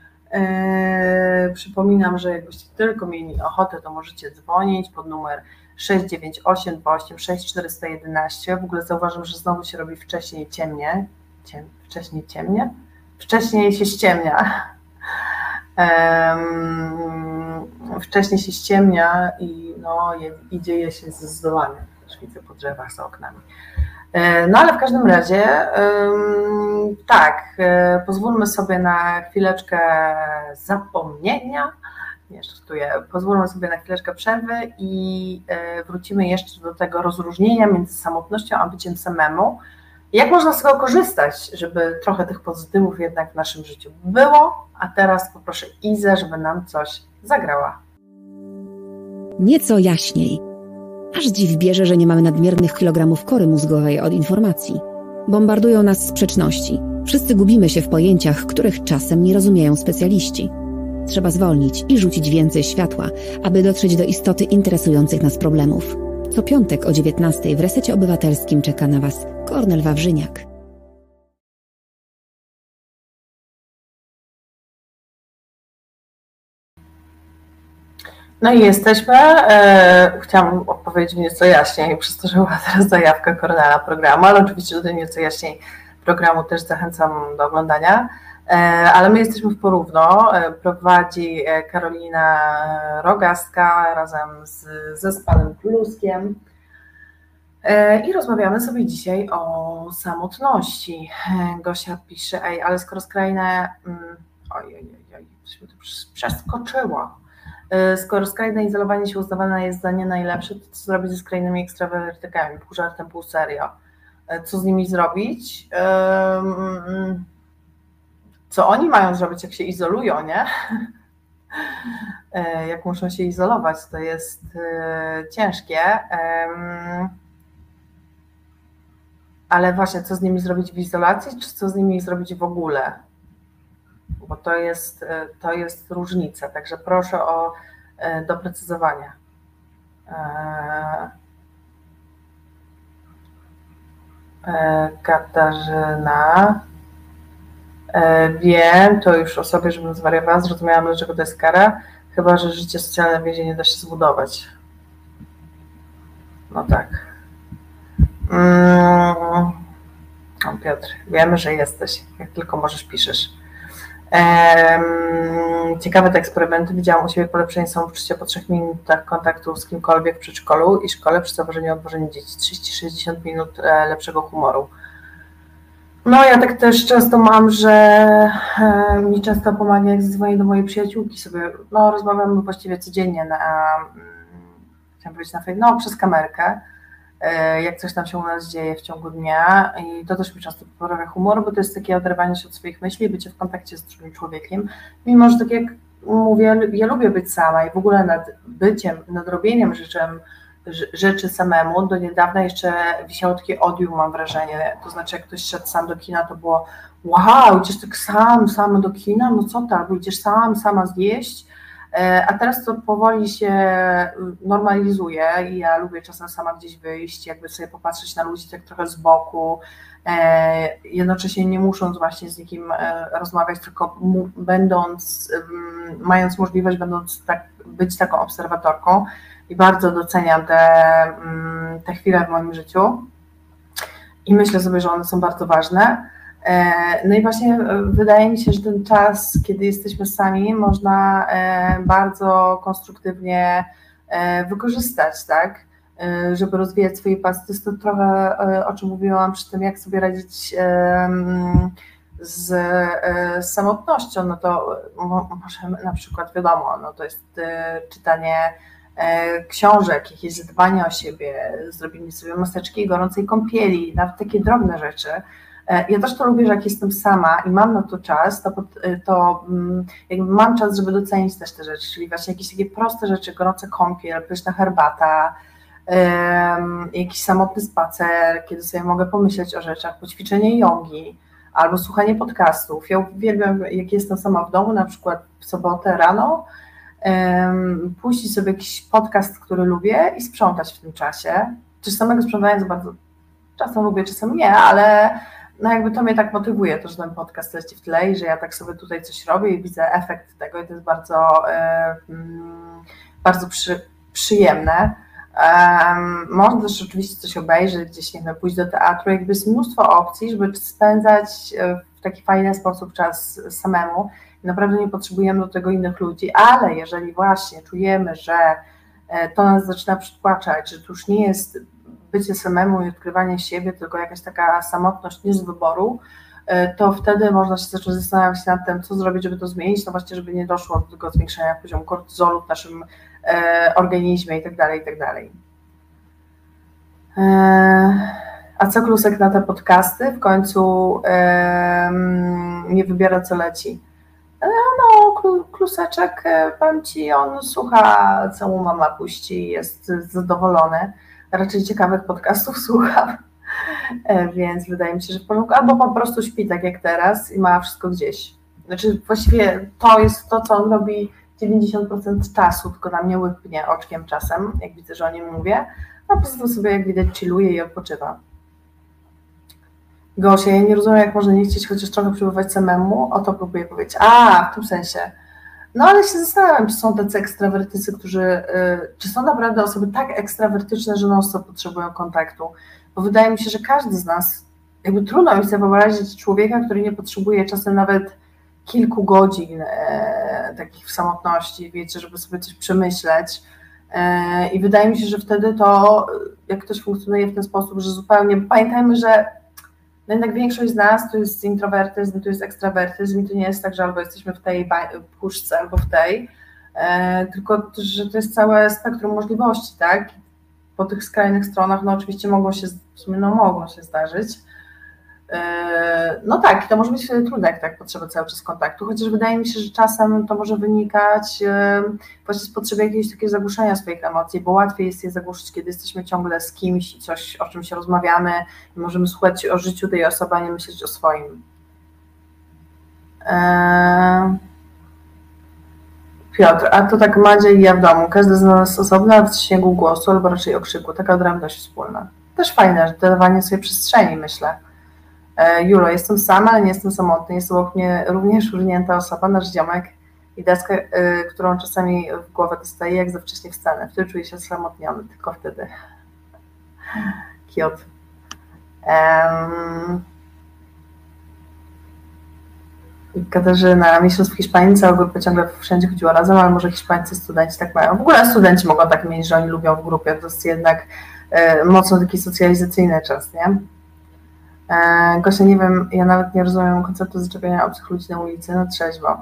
Przypominam, że jakbyście tylko mieli ochotę, to możecie dzwonić pod numer 698 286 411. W ogóle zauważam, że znowu się robi wcześniej ciemnie. Ciem, wcześniej ciemnie? wcześniej się ściemnia. Wcześniej się ściemnia i, no, i dzieje się zdecydowanie. Widzę po drzewach za oknami. E, no ale w każdym razie, tak, e, pozwólmy sobie na chwileczkę zapomnienia. Nie, żartuję. Pozwólmy sobie na chwileczkę przerwy i e, wrócimy jeszcze do tego rozróżnienia między samotnością a byciem samemu jak można z tego korzystać, żeby trochę tych pozytywów jednak w naszym życiu było? A teraz poproszę Izę, żeby nam coś zagrała. Nieco jaśniej. Aż dziw bierze, że nie mamy nadmiernych kilogramów kory mózgowej od informacji. Bombardują nas sprzeczności. Wszyscy gubimy się w pojęciach, których czasem nie rozumieją specjaliści. Trzeba zwolnić i rzucić więcej światła, aby dotrzeć do istoty interesujących nas problemów. Co piątek o 19 w Resecie Obywatelskim czeka na Was Kornel Wawrzyniak. No i jesteśmy. E, chciałam odpowiedzieć nieco jaśniej, przez to, że była teraz zajawka Kornela programu, ale oczywiście do nieco jaśniej programu też zachęcam do oglądania. E, ale my jesteśmy w Porówno. E, prowadzi Karolina Rogaska razem z zespołem Pluskiem. I rozmawiamy sobie dzisiaj o samotności. Gosia pisze, ej, ale skoro skrajne. Mm, oj, oj, oj, coś mi to przeskoczyło. Skoro skrajne izolowanie się uznawane jest za nie najlepsze, to co zrobić ze skrajnymi ekstrawertykami? Pół żartem, pół serio. Co z nimi zrobić? Um, co oni mają zrobić, jak się izolują, nie? E, jak muszą się izolować, to jest e, ciężkie. Ale właśnie, co z nimi zrobić w izolacji, czy co z nimi zrobić w ogóle? Bo to jest, e, to jest różnica. Także proszę o doprecyzowanie. Katarzyna. E, wiem, to już o sobie, żebym zwariowała, zrozumiałam, dlaczego to jest kara, chyba, że życie socjalne w więzieniu da się zbudować. No tak. Mm. Piotr, wiemy, że jesteś. Jak tylko możesz, piszesz. Ciekawe te eksperymenty. Widziałam u siebie polepszenie samopoczucia po trzech minutach kontaktu z kimkolwiek w przedszkolu i szkole przy zawożeniu odwożeniu dzieci. 30-60 minut e, lepszego humoru. No ja tak też często mam, że mi często pomaga, jak zadzwonię do mojej przyjaciółki sobie, no rozmawiamy właściwie codziennie na, mm, chciałam powiedzieć na no przez kamerkę jak coś tam się u nas dzieje w ciągu dnia i to też mi często poprawia humor, bo to jest takie oderwanie się od swoich myśli, bycie w kontakcie z drugim człowiekiem, mimo że tak jak mówię, ja lubię być sama i w ogóle nad byciem, nad robieniem rzeczem, rzeczy samemu. Do niedawna jeszcze wisiało takie odium, mam wrażenie. To znaczy, jak ktoś szedł sam do kina, to było wow, idziesz tak sam, sam do kina, no co albo idziesz sam, sama zjeść. E, a teraz to powoli się normalizuje i ja lubię czasem sama gdzieś wyjść, jakby sobie popatrzeć na ludzi tak trochę z boku, e, jednocześnie nie musząc właśnie z nikim e, rozmawiać, tylko będąc, mając możliwość, będąc tak, być taką obserwatorką. I bardzo doceniam te, te chwile w moim życiu. I myślę sobie, że one są bardzo ważne. E, no i właśnie e, wydaje mi się, że ten czas, kiedy jesteśmy sami, można e, bardzo konstruktywnie wykorzystać, tak? Żeby rozwijać swoje pasy. To jest to trochę, o czym mówiłam przy tym, jak sobie radzić z, samotnością. No to możemy na przykład, wiadomo, no to jest czytanie książek, jakieś dbanie o siebie, zrobienie sobie maseczki gorącej kąpieli, nawet takie drobne rzeczy ja też to lubię, że jak jestem sama i mam na to czas, to, e, to mm, mam czas, żeby docenić też te rzeczy, czyli właśnie jakieś takie proste rzeczy, gorące kąpiel, pyszna herbata, um, jakiś samotny spacer, kiedy sobie mogę pomyśleć o rzeczach, poćwiczenie jogi albo słuchanie podcastów. Ja uwielbiam, jak jestem sama w domu, na przykład w sobotę rano, um, puścić sobie jakiś podcast, który lubię i sprzątać w tym czasie. Czy samego sprzątania za bardzo czasem lubię, czasem nie, ale no jakby to mnie tak motywuje, to, że ten podcast leci w tle i że ja tak sobie tutaj coś robię i widzę efekt tego i to jest bardzo, e, mm, bardzo przy, przyjemne. Um, można też oczywiście coś obejrzeć, gdzieś nie wiem, pójść do teatru, jakby jest mnóstwo opcji, żeby spędzać e, w taki fajny sposób czas samemu. Naprawdę nie potrzebujemy do tego innych ludzi, ale jeżeli właśnie czujemy, że e, to nas zaczyna przytłaczać, że to już nie jest bycie samemu i odkrywanie siebie, tylko jakaś taka samotność nie z wyboru, e, to wtedy można się zacząć zastanawiać nad tym, co zrobić, żeby to zmienić, no właśnie, żeby nie doszło do tego zwiększenia poziomu kortyzolu w naszym e, organizmie itd., tak itd. Tak e, a co Klusek na te podcasty? W końcu nie wybiera, co leci. No, Kluseczek, powiem Ci, on słucha, co mu mama puści, jest zadowolony raczej ciekawych podcastów słucham, e, więc wydaje mi się, że w porządku, albo po prostu śpi tak jak teraz i ma wszystko gdzieś. Znaczy właściwie to jest to, co on robi 90% czasu, tylko na mnie łypnie oczkiem czasem, jak widzę, że o nim mówię, a po prostu sobie, jak widać, chilluje i odpoczywa. Gosia, ja nie rozumiem, jak można nie chcieć chociaż trochę przebywać samemu, o to próbuję powiedzieć. A, w tym sensie. No ale się zastanawiam, czy są tacy ekstrawertycy, którzy, y, czy są naprawdę osoby tak ekstrawertyczne, że non potrzebują kontaktu. Bo wydaje mi się, że każdy z nas, jakby trudno mi sobie wyobrazić człowieka, który nie potrzebuje czasem nawet kilku godzin e, takich w samotności, wiecie, żeby sobie coś przemyśleć. E, I wydaje mi się, że wtedy to, jak ktoś funkcjonuje w ten sposób, że zupełnie, pamiętajmy, że no jednak większość z nas to jest introwertyzm, to jest ekstrawertyzm i to nie jest tak, że albo jesteśmy w tej puszce, albo w tej, e, tylko że to jest całe spektrum możliwości, tak? Po tych skrajnych stronach, no oczywiście mogą się, no mogą się zdarzyć, no tak, to może być trudne, jak tak potrzeba cały czas kontaktu, chociaż wydaje mi się, że czasem to może wynikać właśnie z potrzeby jakiegoś takiego zagłuszenia swoich emocji, bo łatwiej jest je zagłuszyć, kiedy jesteśmy ciągle z kimś i coś, o czym się rozmawiamy i możemy słuchać o życiu tej osoby, a nie myśleć o swoim. Piotr, a to tak Madzia i ja w domu. Każdy z nas osobno, ale w śniegu głosu albo raczej okrzyku. Taka odrębność wspólna. Też fajne, dawanie sobie przestrzeni, myślę. E, Julo, jestem sama, ale nie jestem samotny. Jest obok mnie również urnięta osoba, nasz ziomek i deskę, e, którą czasami w głowę dostaje, jak za wcześnie wstanę. Wtedy czuję się samotniony, tylko wtedy. Kiot. Um, Katarzyna, miesiąc w Hiszpanii, cała grupa ciągle wszędzie chodziła razem, ale może hiszpańscy studenci tak mają. W ogóle studenci mogą tak mieć, że oni lubią w grupie, to jest jednak e, mocno taki socjalizacyjny czas, nie? E, Gosia, nie wiem, ja nawet nie rozumiem konceptu zaczepiania obcych ludzi na ulicy na trzeźwo.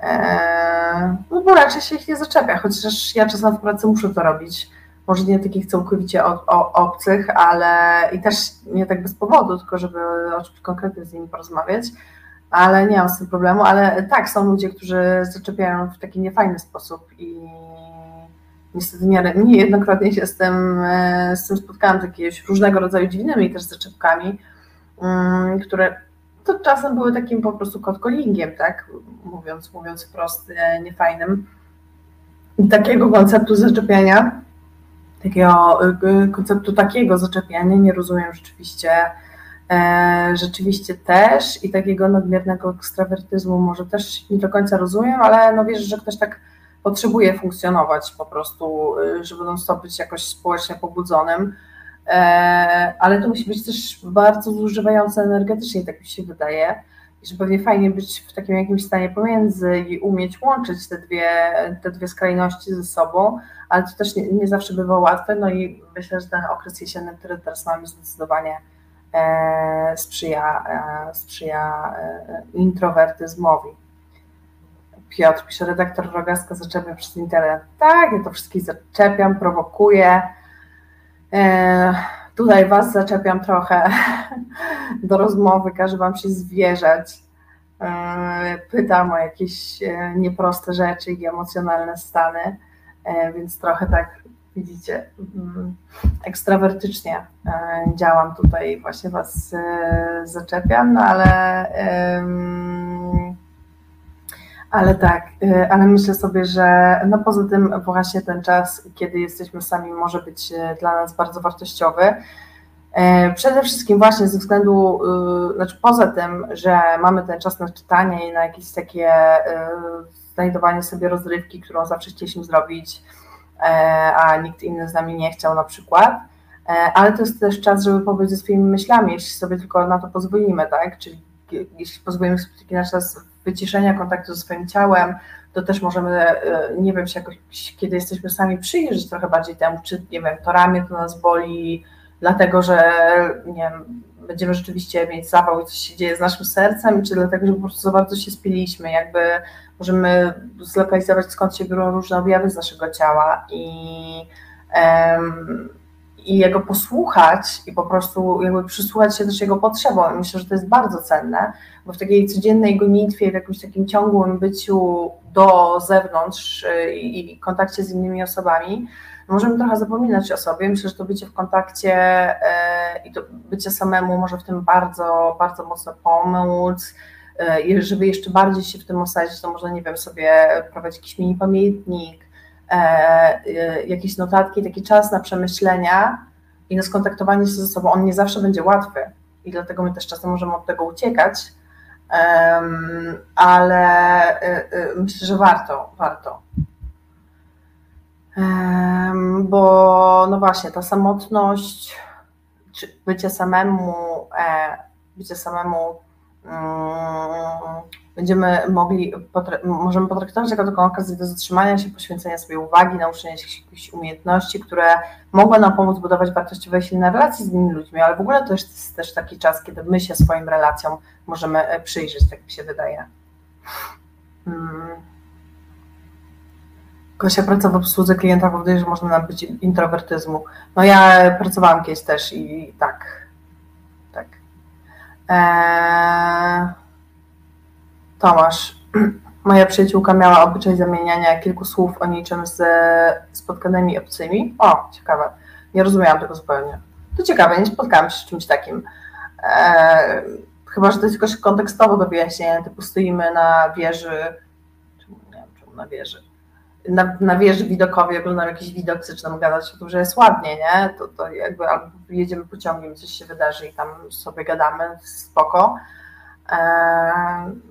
E, no bo raczej się ich nie zaczepia, chociaż ja czasem w pracy muszę to robić, może nie takich całkowicie o, o, obcych, ale i też nie tak bez powodu, tylko żeby o czymś konkretnym z nimi porozmawiać, ale nie mam z tym problemu, ale tak, są ludzie, którzy zaczepiają w taki niefajny sposób i niestety nie, niejednokrotnie się z tym, e, z tym spotkałam, z jakimiś różnego rodzaju dziwnymi też zaczepkami, które to czasem były takim po prostu kotkolingiem, tak, mówiąc, mówiąc wprost, e, niefajnym. I takiego konceptu zaczepiania, takiego e, konceptu takiego zaczepiania nie rozumiem rzeczywiście, rzeczywiście też. I takiego nadmiernego ekstrawertyzmu może też nie do końca rozumiem, ale no wiesz, że ktoś tak potrzebuje funkcjonować po prostu, żeby non stop być jakoś społecznie pobudzonym, e, ale to musi być też bardzo zużywające energetycznie, tak mi się wydaje, i że pewnie fajnie być w takim jakimś stanie pomiędzy i umieć łączyć te dwie, te dwie skrajności ze sobą, ale to też nie, nie zawsze bywa łatwe, no i myślę, że ten okres jesienny, który teraz mamy zdecydowanie e, sprzyja, e, sprzyja introwertyzmowi. Piotr pisze, redaktor Rogaska zaczepia przez internet. Tak, ja to wszystkich zaczepiam, prowokuję. E, tutaj Was zaczepiam trochę do rozmowy, każę Wam się zwierzać. E, pytam o jakieś e, nieproste rzeczy i emocjonalne stany, więc trochę tak widzicie, mm, ekstrawertycznie działam tutaj, właśnie Was zaczepiam, no ale ale tak, y, ale myślę sobie, że no poza tym właśnie ten czas, kiedy jesteśmy sami, może być y, dla nas bardzo wartościowy. Y, przede wszystkim właśnie ze względu, znaczy poza tym, że mamy ten czas na czytanie i na jakieś takie znajdowanie sobie rozrywki, którą zawsze chcieliśmy zrobić, a nikt inny z nami nie chciał na przykład, ale to jest też czas, żeby pobyć ze swoimi myślami, jeśli sobie tylko na to pozwolimy, tak? Czyli jeśli pozwolimy sobie taki na czas wyciszenia kontaktu ze swoim ciałem, to też możemy, e, nie wiem, się jakoś, kiedy jesteśmy sami przyjrzeć trochę bardziej temu, czy, nie wiem, to ramię to nas boli, dlatego, że, nie wiem, będziemy rzeczywiście mieć zawał i coś się dzieje z naszym sercem, czy dlatego, że po prostu za bardzo się spiliśmy, jakby możemy zlokalizować, skąd się biorą różne objawy z naszego ciała i um, i jego posłuchać i po prostu jakby przysłuchać się też jego potrzebom. Myślę, że to jest bardzo cenne, bo w takiej codziennej gonitwie, w jakimś takim ciągłym byciu do zewnątrz y, i, kontakcie z innymi osobami, możemy trochę zapominać o sobie. Myślę, że to bycie w kontakcie e, i to bycie samemu może w tym bardzo, bardzo mocno pomóc. I żeby jeszcze bardziej się w tym osadzić, to można, nie wiem, sobie prowadzić jakiś mini pamiętnik, jakieś notatki, taki czas na przemyślenia i na skontaktowanie się ze sobą, on nie zawsze będzie łatwy i dlatego my też czasem możemy od tego uciekać, ale e, myślę, że warto, warto. Bo no właśnie, ta samotność, bycie samemu, bycie samemu będziemy mogli, możemy potraktować jako taką okazję do zatrzymania się, poświęcenia sobie uwagi, nauczenia się jakichś umiejętności, które mogą nam pomóc budować wartościowe i silne relacje z innymi ludźmi, ale w ogóle to jest też taki czas, kiedy my się swoim relacjom możemy e, przyjrzeć, tak mi się wydaje. Hmm. Gosia praca w obsłudze klienta powoduje, że można nabyć introwertyzmu. No ja pracowałam kiedyś też i tak. Eee... Tomasz, moja przyjaciółka miała obyczaj zamieniania kilku słów o niczym ze spotkanymi obcymi. O, ciekawe. Nie rozumiałam tego zupełnie. To ciekawe, nie spotkałam się z czymś takim. Eee, chyba, że to jest jakoś kontekstowo do wyjaśnienia, typu stoimy na wieży, nie wiem, czemu na wieży, na, na wieży widokowej oglądam jakiś widok, zaczynam gadać o tym, że jest ładnie, nie? To, to jakby albo jedziemy pociągiem, coś się wydarzy i tam sobie gadamy, spoko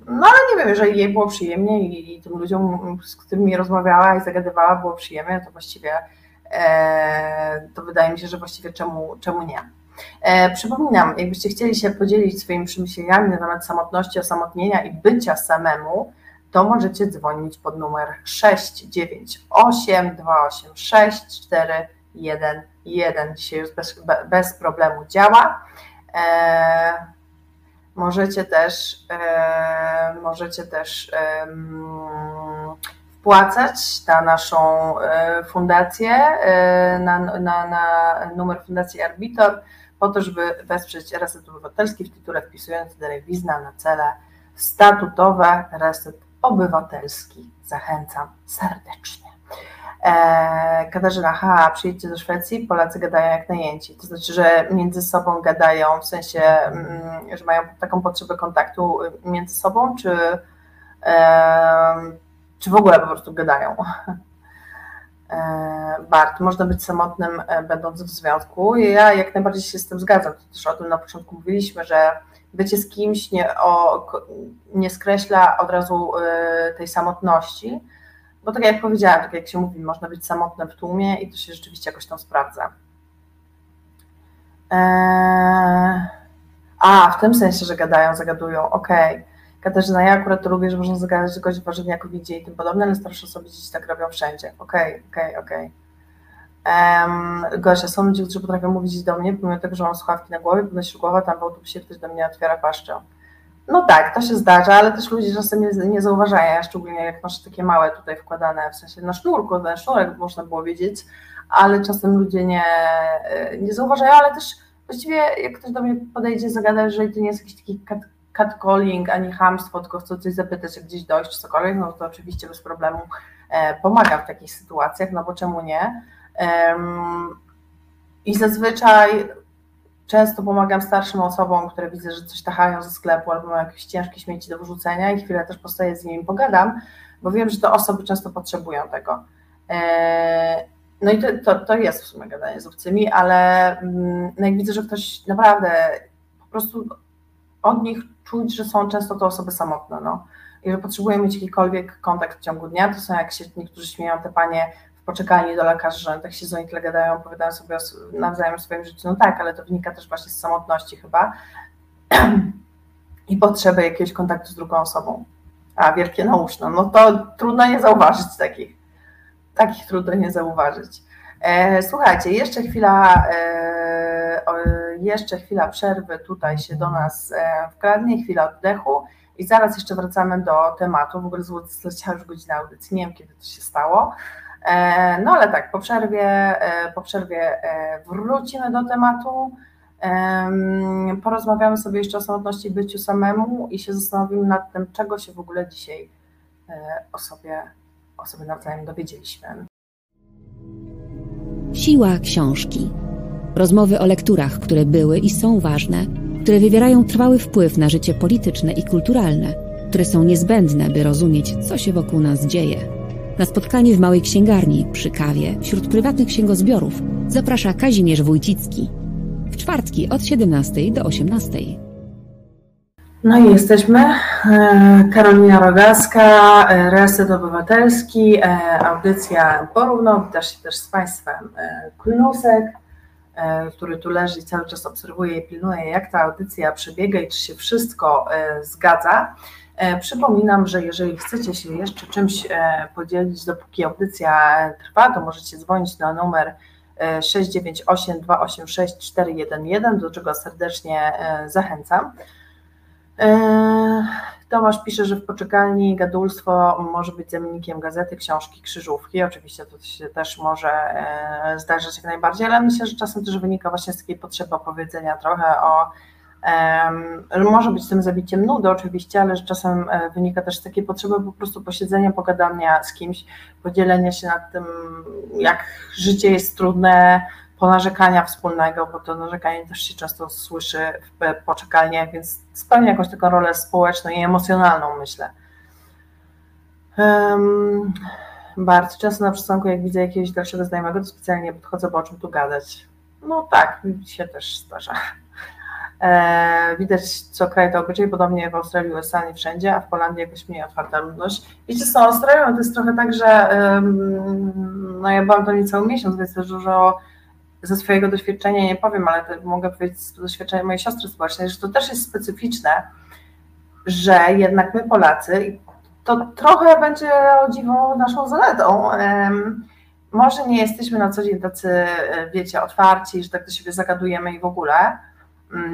no ale nie wiem, jeżeli jej było przyjemnie i, i tym ludziom, z którymi rozmawiała i zagadywała, było przyjemnie, to właściwie e, to wydaje mi się, że właściwie czemu, czemu nie. E, przypominam, jakbyście chcieli się podzielić swoimi przemyśleniami na temat samotności, osamotnienia i bycia samemu, to możecie dzwonić pod numer 698 286 411. Dzisiaj już bez, bez problemu działa. E, Możecie też, e, możecie też wpłacać na naszą fundację, na, na, na numer Fundacji Arbitor, po to, żeby wesprzeć Reset Obywatelski w tytule wpisując darowizna na cele statutowe Reset Obywatelski. Zachęcam serdecznie. E, Katarzyna, ha, przyjedźcie do Szwecji, Polacy gadają jak najęci. To znaczy, że między sobą gadają, w sensie, mm, że mają taką potrzebę kontaktu między sobą, czy, czy w ogóle po prostu gadają? E, Bart, można być samotnym e, będąc w związku. Ja jak najbardziej się z tym zgadzam. To też o tym na początku mówiliśmy, że bycie z kimś nie, o, nie skreśla od razu tej samotności, bo tak jak powiedziałam, tak jak się mówi, można być samotnym w tłumie i to się rzeczywiście jakoś tam sprawdza. Eee... A, w tym sensie, że gadają, zagadują, okej. Okay. Katarzyna, ja akurat to lubię, że można zagadać gość w warzywniakowidzie i tym podobne, ale starsze osoby dzieci tak robią wszędzie. Okej, okay, okej, okay, okej. Okay. Gosia, są ludzie, którzy potrafią mówić do mnie, pomimo tego, że mam słuchawki na głowie, podnosi głowa, tam w autobusie ktoś do mnie otwiera paszczę. No tak, to się zdarza, ale też ludzie czasem nie, nie zauważają, szczególnie jak masz takie małe tutaj wkładane, w sensie na sznurku, na sznurek można było wiedzieć, ale czasem ludzie nie, nie zauważają, ale też właściwie jak ktoś do mnie podejdzie, zagada, jeżeli to nie jest jakiś taki cat, catcalling, ani hamstwo, tylko chce coś zapytać, jak gdzieś dojść, cokolwiek, no to oczywiście bez problemu e, pomaga w takich sytuacjach, no bo czemu nie? I zazwyczaj Często pomagam starszym osobom, które widzę, że coś tachają ze sklepu albo mają jakieś ciężkie śmieci do wyrzucenia i chwilę też postoję z nimi pogadam, bo wiem, że te osoby często potrzebują tego. E, no i to, to, to jest w sumie gadanie z obcymi, ale mm, no jak widzę, że ktoś naprawdę po prostu od nich czuć, że są często to osoby samotne, no. I że potrzebują mieć jakikolwiek kontakt w ciągu dnia, to są jak się niektórzy śmieją, te panie poczekalni do lekarza, że tak się z tyle gadają, opowiadają sobie nawzajem o swoim życiu. No tak, ale to wynika też właśnie z samotności chyba i potrzeby jakiegoś kontaktu z drugą osobą. A wielkie nauszno, no to trudno nie zauważyć takich. Takich trudno nie zauważyć. E, słuchajcie, jeszcze chwila, e, jeszcze chwila przerwy tutaj się do nas e, wkradnie, chwila oddechu i zaraz jeszcze wracamy do tematu. W ogóle zleciała już godzina audycji, nie wiem kiedy to się stało. E, no ale tak, po przerwie, e, po przerwie e, wrócimy do tematu. Porozmawiamy sobie jeszcze o samotności byciu samemu i się zastanowimy nad tym, czego się w ogóle dzisiaj o sobie, o sobie nawzajem dowiedzieliśmy. Siła książki. Rozmowy o lekturach, które były i są ważne, które wywierają trwały wpływ na życie polityczne i kulturalne, które są niezbędne, by rozumieć, co się wokół nas dzieje. Na spotkanie w małej księgarni przy kawie wśród prywatnych księgozbiorów zaprasza Kazimierz Wójcicki. W czwartki od 17 do 18. No i jesteśmy. E, Karolina Rogaska, e, Reset Obywatelski, e, audycja Porówno. Witasz się też z Państwem Klusek, który tu leży i cały czas obserwuje i pilnuje, jak ta audycja przebiega i czy się wszystko zgadza. E, przypominam, że jeżeli chcecie się jeszcze czymś e, podzielić, dopóki audycja trwa, to możecie dzwonić na numer 698 286 411, do czego serdecznie e, zachęcam. Tomasz pisze, że w poczekalni gadulstwo może być zamiennikiem gazety, książki, krzyżówki. Oczywiście to się też może zdarzyć jak najbardziej, ale myślę, że czasem też wynika właśnie z takiej potrzeby opowiedzenia trochę o może być tym zabiciem nudy oczywiście, ale czasem e, wynika też z takiej potrzeby po prostu posiedzenia, pogadania z kimś, podzielenia się nad tym, jak życie jest trudne, ponarzekania wspólnego, bo to narzekanie też się często słyszy w poczekalniach, więc spełnia jakąś taką rolę społeczną i emocjonalną, myślę. Um, bardzo często na przystanku, jak widzę jakiegoś dalszego znajomego, to specjalnie podchodzę, bo o czym tu gadać. No tak, mi się też zdarza. E, widać co kraj to obyczaj, podobnie w Australii, USA, nie wszędzie, a w Holandii jakoś mniej otwarta ludność. Wiecie, z tą Australią to jest trochę tak, że no ja byłam to niecały miesiąc, więc też dużo ze swojego doświadczenia nie powiem, ale mogę powiedzieć z doświadczenia mojej siostry społecznej, że to też jest specyficzne, że jednak my Polacy, to trochę będzie o dziwo naszą zaletą, może nie jesteśmy na co dzień tacy, e, wiecie, otwarci, że tak do siebie zagadujemy i w ogóle,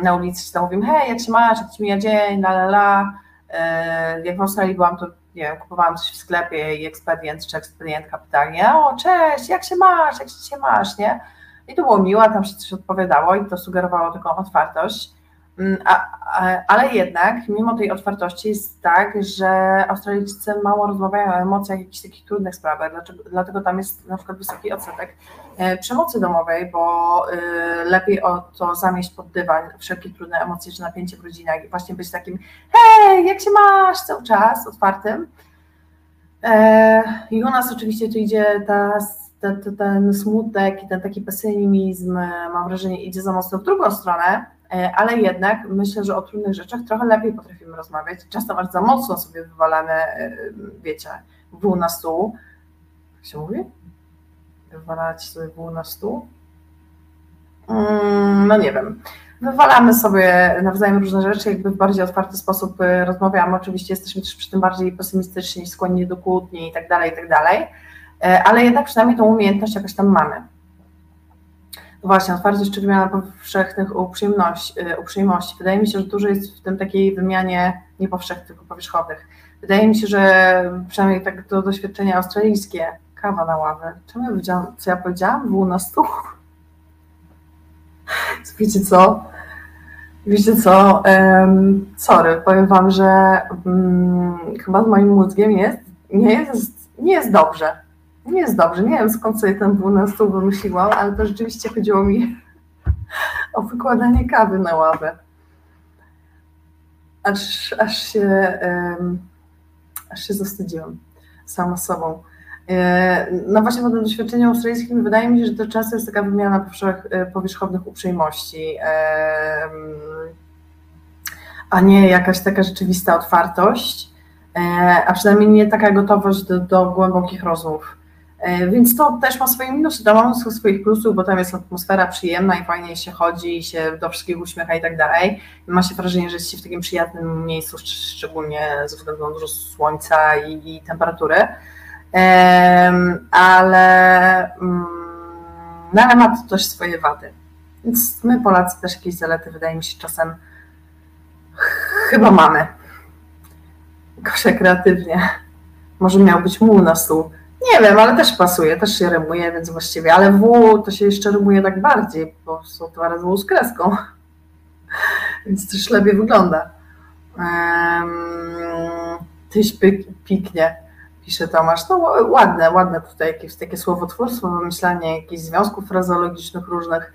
na ulicy, czy tam mówimy, hej, jak się masz, jak ci mija dzień, la la la. E, jak w Australii byłam, to nie wiem, kupowałam coś w sklepie i ekspedient czy ekspedientka pytali, o cześć, jak się masz, jak się masz, nie? I to było miłe, tam się coś odpowiadało i to sugerowało taką otwartość. Mm, ale jednak, mimo tej otwartości, jest tak, że Australijczycy mało rozmawiają o emocjach, jakichś takich trudnych sprawach, dlaczego, dlatego tam jest na przykład wysoki odsetek e, przemocy domowej, bo y, lepiej o to zamieść pod dywan wszelkie trudne emocje czy napięcie w rodzinach i właśnie być takim, hej, jak się masz, cały czas otwartym. E, I u nas oczywiście tu idzie ta ten, ten smutek i ten taki pesymizm, e, mam wrażenie, idzie za mocno w drugą stronę, e, ale jednak myślę, że o trudnych rzeczach trochę lepiej potrafimy rozmawiać. Często aż za mocno sobie wywalamy, e, wiecie, wół na stół. Jak się mówi? Wywalać sobie wół na stół? Mm, no nie wiem. Wywalamy sobie nawzajem różne rzeczy, jakby w bardziej otwarty sposób rozmawiamy. Oczywiście jesteśmy też przy tym bardziej pesymistyczni, skłonni do kłótni i tak dalej, i tak dalej. E, ale jednak przynajmniej tą umiejętność jakoś tam mamy. Właśnie, otwartość czy wymiana powszechnych uprzejmości, e, uprzejmości. Wydaje mi się, że dużo jest w tym takiej wymianie nie powszechnych, tylko powierzchownych. Wydaje mi się, że przynajmniej tak to doświadczenie australijskie, kawa na ławę. Czemu ja powiedziałam, co ja powiedziałam? Było na stół. Wiecie co? Wiecie co? Um, sorry, powiem wam, że um, chyba z moim mózgiem jest, nie jest, nie jest dobrze nie jest dobrze. Nie wiem skąd sobie ten był na stół wymyśliłam, ale to rzeczywiście chodziło mi o wykładanie kawy na ławę. Aż, aż, się, um, aż się zastudziłam sama sobą. E, no właśnie po tym doświadczeniu australijskim wydaje mi się, że to często jest taka wymiana e, powierzchownych uprzejmości, a nie jakaś taka rzeczywista otwartość, e, a przynajmniej nie taka gotowość do, do głębokich rozmów. E, więc to też ma swoje minusy, to ma mnóstwo swoich plusów, bo tam jest atmosfera przyjemna i fajnie się chodzi i się do wszystkich uśmiecha i tak dalej. Ma się wrażenie, że jest się w takim przyjemnym miejscu, szczególnie ze względu na dużo słońca i, i temperatury. Ale, mm, no ale ma to też swoje wady. Więc my Polacy też jakieś zalety wydaje mi się czasem chyba mamy. Jakoś kreatywnie. Może miał być muł na stół nie wiem, ale też pasuje, też się rymuje, więc właściwie, ale W to się jeszcze rymuje tak bardziej, bo są dwa razy W z kreską, więc też lepiej wygląda. Um, tyś piknie, pisze Tomasz. No ładne, ładne tutaj jakieś takie słowotwórstwo, wymyślanie jakichś związków frazologicznych różnych.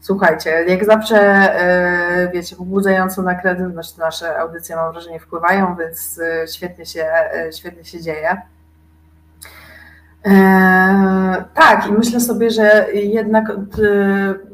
Słuchajcie, jak zawsze, e, wiecie, pobudzająco na kreatywność nasze audycje, mam wrażenie, wpływają, więc e, świetnie się, e, świetnie się dzieje. Eee, tak, i myślę sobie, że jednak, e,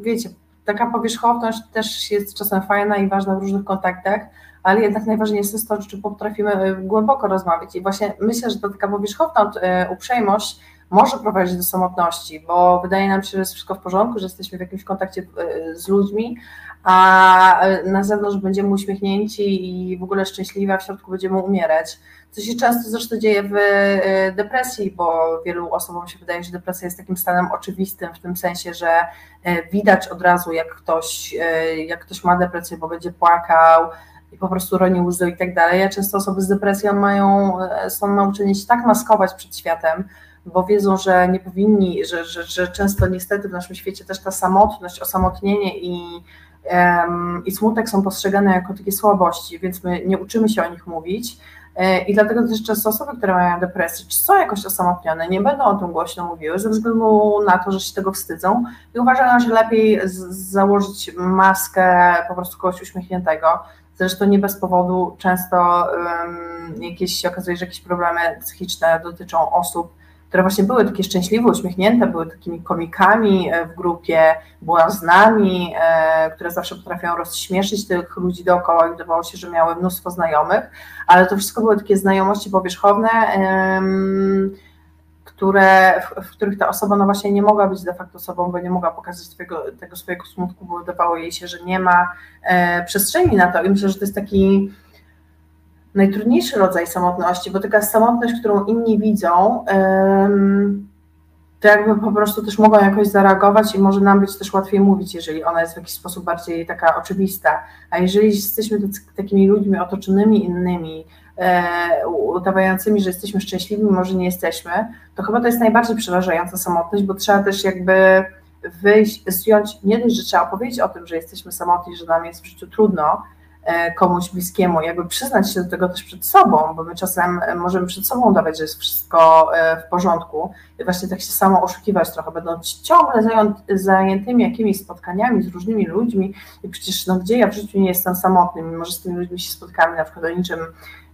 wiecie, taka powierzchowność też jest czasem fajna i ważna w różnych kontaktach, ale jednak najważniejsze jest to, czy potrafimy e, głęboko rozmawiać. I właśnie myślę, że ta taka powierzchowna e, uprzejmość może prowadzić do samotności, bo wydaje nam się, że jest wszystko w porządku, że jesteśmy w jakimś kontakcie z ludźmi, a na zewnątrz będziemy uśmiechnięci i w ogóle szczęśliwi, a w środku będziemy umierać. Co się często zresztą dzieje w y, depresji, bo wielu osobom się wydaje, że depresja jest takim stanem oczywistym, w tym sensie, że y, widać od razu, jak ktoś, y, jak ktoś ma depresję, bo będzie płakał i po prostu roni łzy i tak dalej. A często osoby z depresją mają, są nauczeni się tak maskować przed światem, bo wiedzą, że nie powinni, że, że, że często niestety w naszym świecie też ta samotność, osamotnienie i i smutek są postrzegane jako takie słabości, więc my nie uczymy się o nich mówić. E, I dlatego też często osoby, które mają depresję, czy są jakoś osamotnione, nie będą o tym głośno mówiły ze względu na to, że się tego wstydzą i uważają, że lepiej założyć maskę po prostu kogoś uśmiechniętego. Zresztą nie bez powodu często um, jakieś się że jakieś problemy psychiczne dotyczą osób, które właśnie były takie szczęśliwe, uśmiechnięte, były takimi komikami e, w grupie, błaznami, e, które zawsze potrafią rozśmieszyć tych ludzi dookoła i wydawało się, że miały mnóstwo znajomych, ale to wszystko były takie znajomości powierzchowne, które, w, w, których ta osoba no właśnie nie mogła być de facto sobą, bo nie mogła pokazać tego swojego smutku, bo wydawało jej się, że nie ma e, przestrzeni na to. I myślę, że to jest taki najtrudniejszy rodzaj samotności, bo taka samotność, którą inni widzą, to jakby po prostu też mogą jakoś zareagować i może nam być też łatwiej mówić, jeżeli ona jest w jakiś sposób bardziej taka oczywista. A jeżeli jesteśmy takimi ludźmi otoczonymi innymi, udawającymi, że jesteśmy szczęśliwi, może nie jesteśmy, to chyba to jest najbardziej przerażająca samotność, bo trzeba też jakby wyjść, zdjąć, nie dość, że trzeba powiedzieć o tym, że jesteśmy samotni, że nam jest w życiu trudno, E, komuś bliskiemu, jakby przyznać się do tego też przed sobą, bo my czasem e, możemy przed sobą udawać, że jest wszystko e, w porządku i właśnie tak się samo oszukiwać trochę, będąc ciągle zajętymi jakimiś spotkaniami z różnymi ludźmi i przecież no gdzie ja w życiu nie jestem samotny, mimo że z tymi ludźmi się spotkamy, na przykład o niczym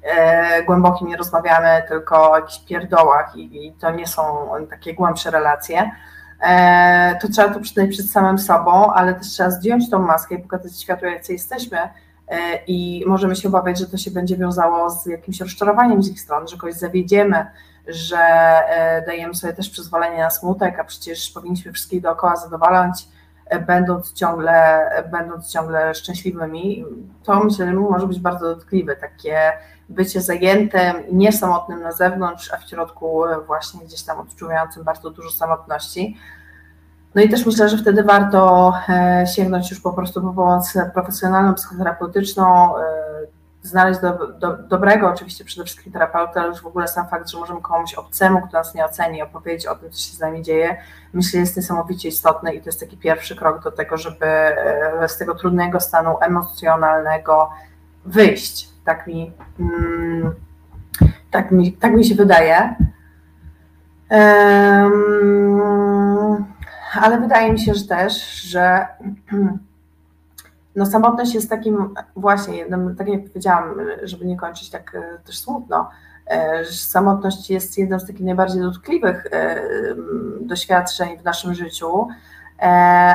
e, głębokim nie rozmawiamy, tylko o jakichś pierdołach i, i to nie są takie głębsze relacje, e, to trzeba to przyznać przed samym sobą, ale też trzeba zdjąć tą maskę i pokazać światu, jacy jesteśmy, E, i możemy się obawiać, że to się będzie wiązało z jakimś rozczarowaniem z ich strony, że kogoś zawiedziemy, że e, dajemy sobie też przyzwolenie na smutek, a przecież powinniśmy wszystkich dookoła zadowalać, e, będąc ciągle, będąc ciągle szczęśliwymi. To myślę, że może być bardzo dotkliwe, takie bycie zajętym, niesamotnym na zewnątrz, a w środku właśnie gdzieś tam odczuwającym bardzo dużo samotności. No i też myślę, że wtedy warto e, sięgnąć już po prostu po pomoc profesjonalną, psychoterapeutyczną, e, znaleźć do, do, dobrego oczywiście przede wszystkim terapeuta, ale już w ogóle sam fakt, że możemy komuś obcemu, kto nas nie oceni, opowiedzieć o tym, co się z nami dzieje, myślę, jest niesamowicie istotny i to jest taki pierwszy krok do tego, żeby e, z tego trudnego stanu emocjonalnego wyjść. Tak mi, mm, tak mi, tak mi się wydaje. Um, ale wydaje mi się że też, że no, samotność jest takim właśnie jednym, tak jak powiedziałam, żeby nie kończyć tak e, też smutno, e, że samotność jest jednym z takich najbardziej dotkliwych e, doświadczeń w naszym życiu,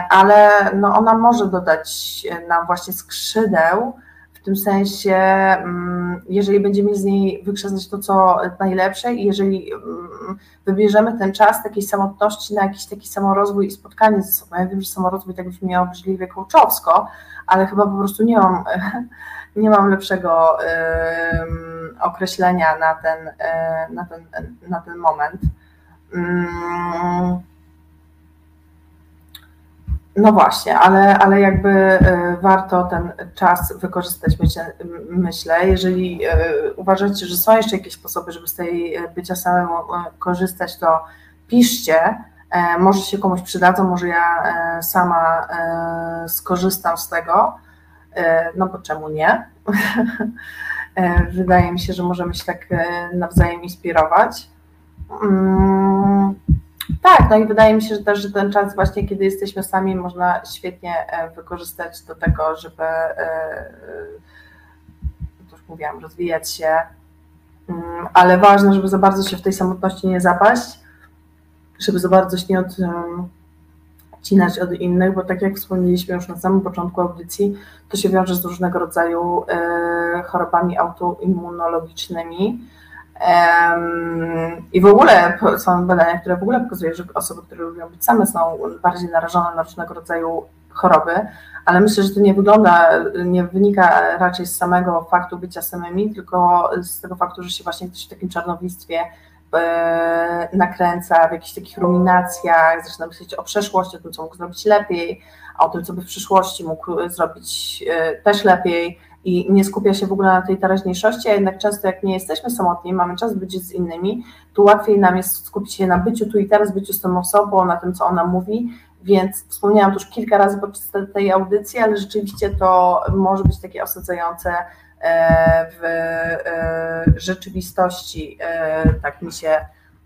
ale no ona może dodać nam właśnie skrzydeł, w tym sensie, mm, jeżeli będziemy z niej wykrzesać to, co najlepsze i jeżeli mm, wybierzemy ten czas takiej samotności na jakiś taki samorozwój i spotkanie ze sobą, ja wiem, że samorozwój tak brzmi obrzydliwie kołczowsko, ale chyba po prostu nie mam, nie mam lepszego określenia na ten, e, na ten, na ten moment. Mm, no właśnie, ale, ale jakby e, warto ten czas wykorzystać, myślę. Jeżeli e, uważacie, że są jeszcze jakieś sposoby, żeby z tej e, bycia samemu korzystać, to piszcie. Może się komuś przydadzą, może ja sama skorzystam z tego. No bo czemu nie? Wydaje mi się, że możemy się tak nawzajem inspirować. Tak, no i wydaje mi się, że też, że ten czas właśnie, kiedy jesteśmy sami, można świetnie e, wykorzystać do tego, żeby, e, e, już mówiłam, rozwijać się, mm, ale ważne, żeby za bardzo się w tej samotności nie zapaść, żeby za bardzo się nie odcinać od innych, bo tak jak wspomnieliśmy już na samym początku audycji, to się wiąże z różnego rodzaju chorobami autoimmunologicznymi, i w ogóle są badania, które w ogóle pokazują, że osoby, które lubią być same, są bardziej narażone na różnego rodzaju choroby, ale myślę, że to nie wygląda, nie wynika raczej z samego faktu bycia samymi, tylko z tego faktu, że się właśnie ktoś w takim czarnowictwie e, nakręca w jakichś takich ruminacjach, zaczyna myśleć o przeszłości, o tym, co mógł zrobić lepiej, o tym, co by w przyszłości mógł zrobić e, też lepiej i nie skupia się w ogóle na tej teraźniejszości, a jednak często jak nie jesteśmy samotni, mamy czas być z innymi, to łatwiej nam jest skupić się na byciu tu i teraz, byciu z tą osobą, na tym, co ona mówi, więc wspomniałam już kilka razy podczas tej audycji, ale rzeczywiście to może być takie osadzające e, w e, rzeczywistości, e, tak mi się,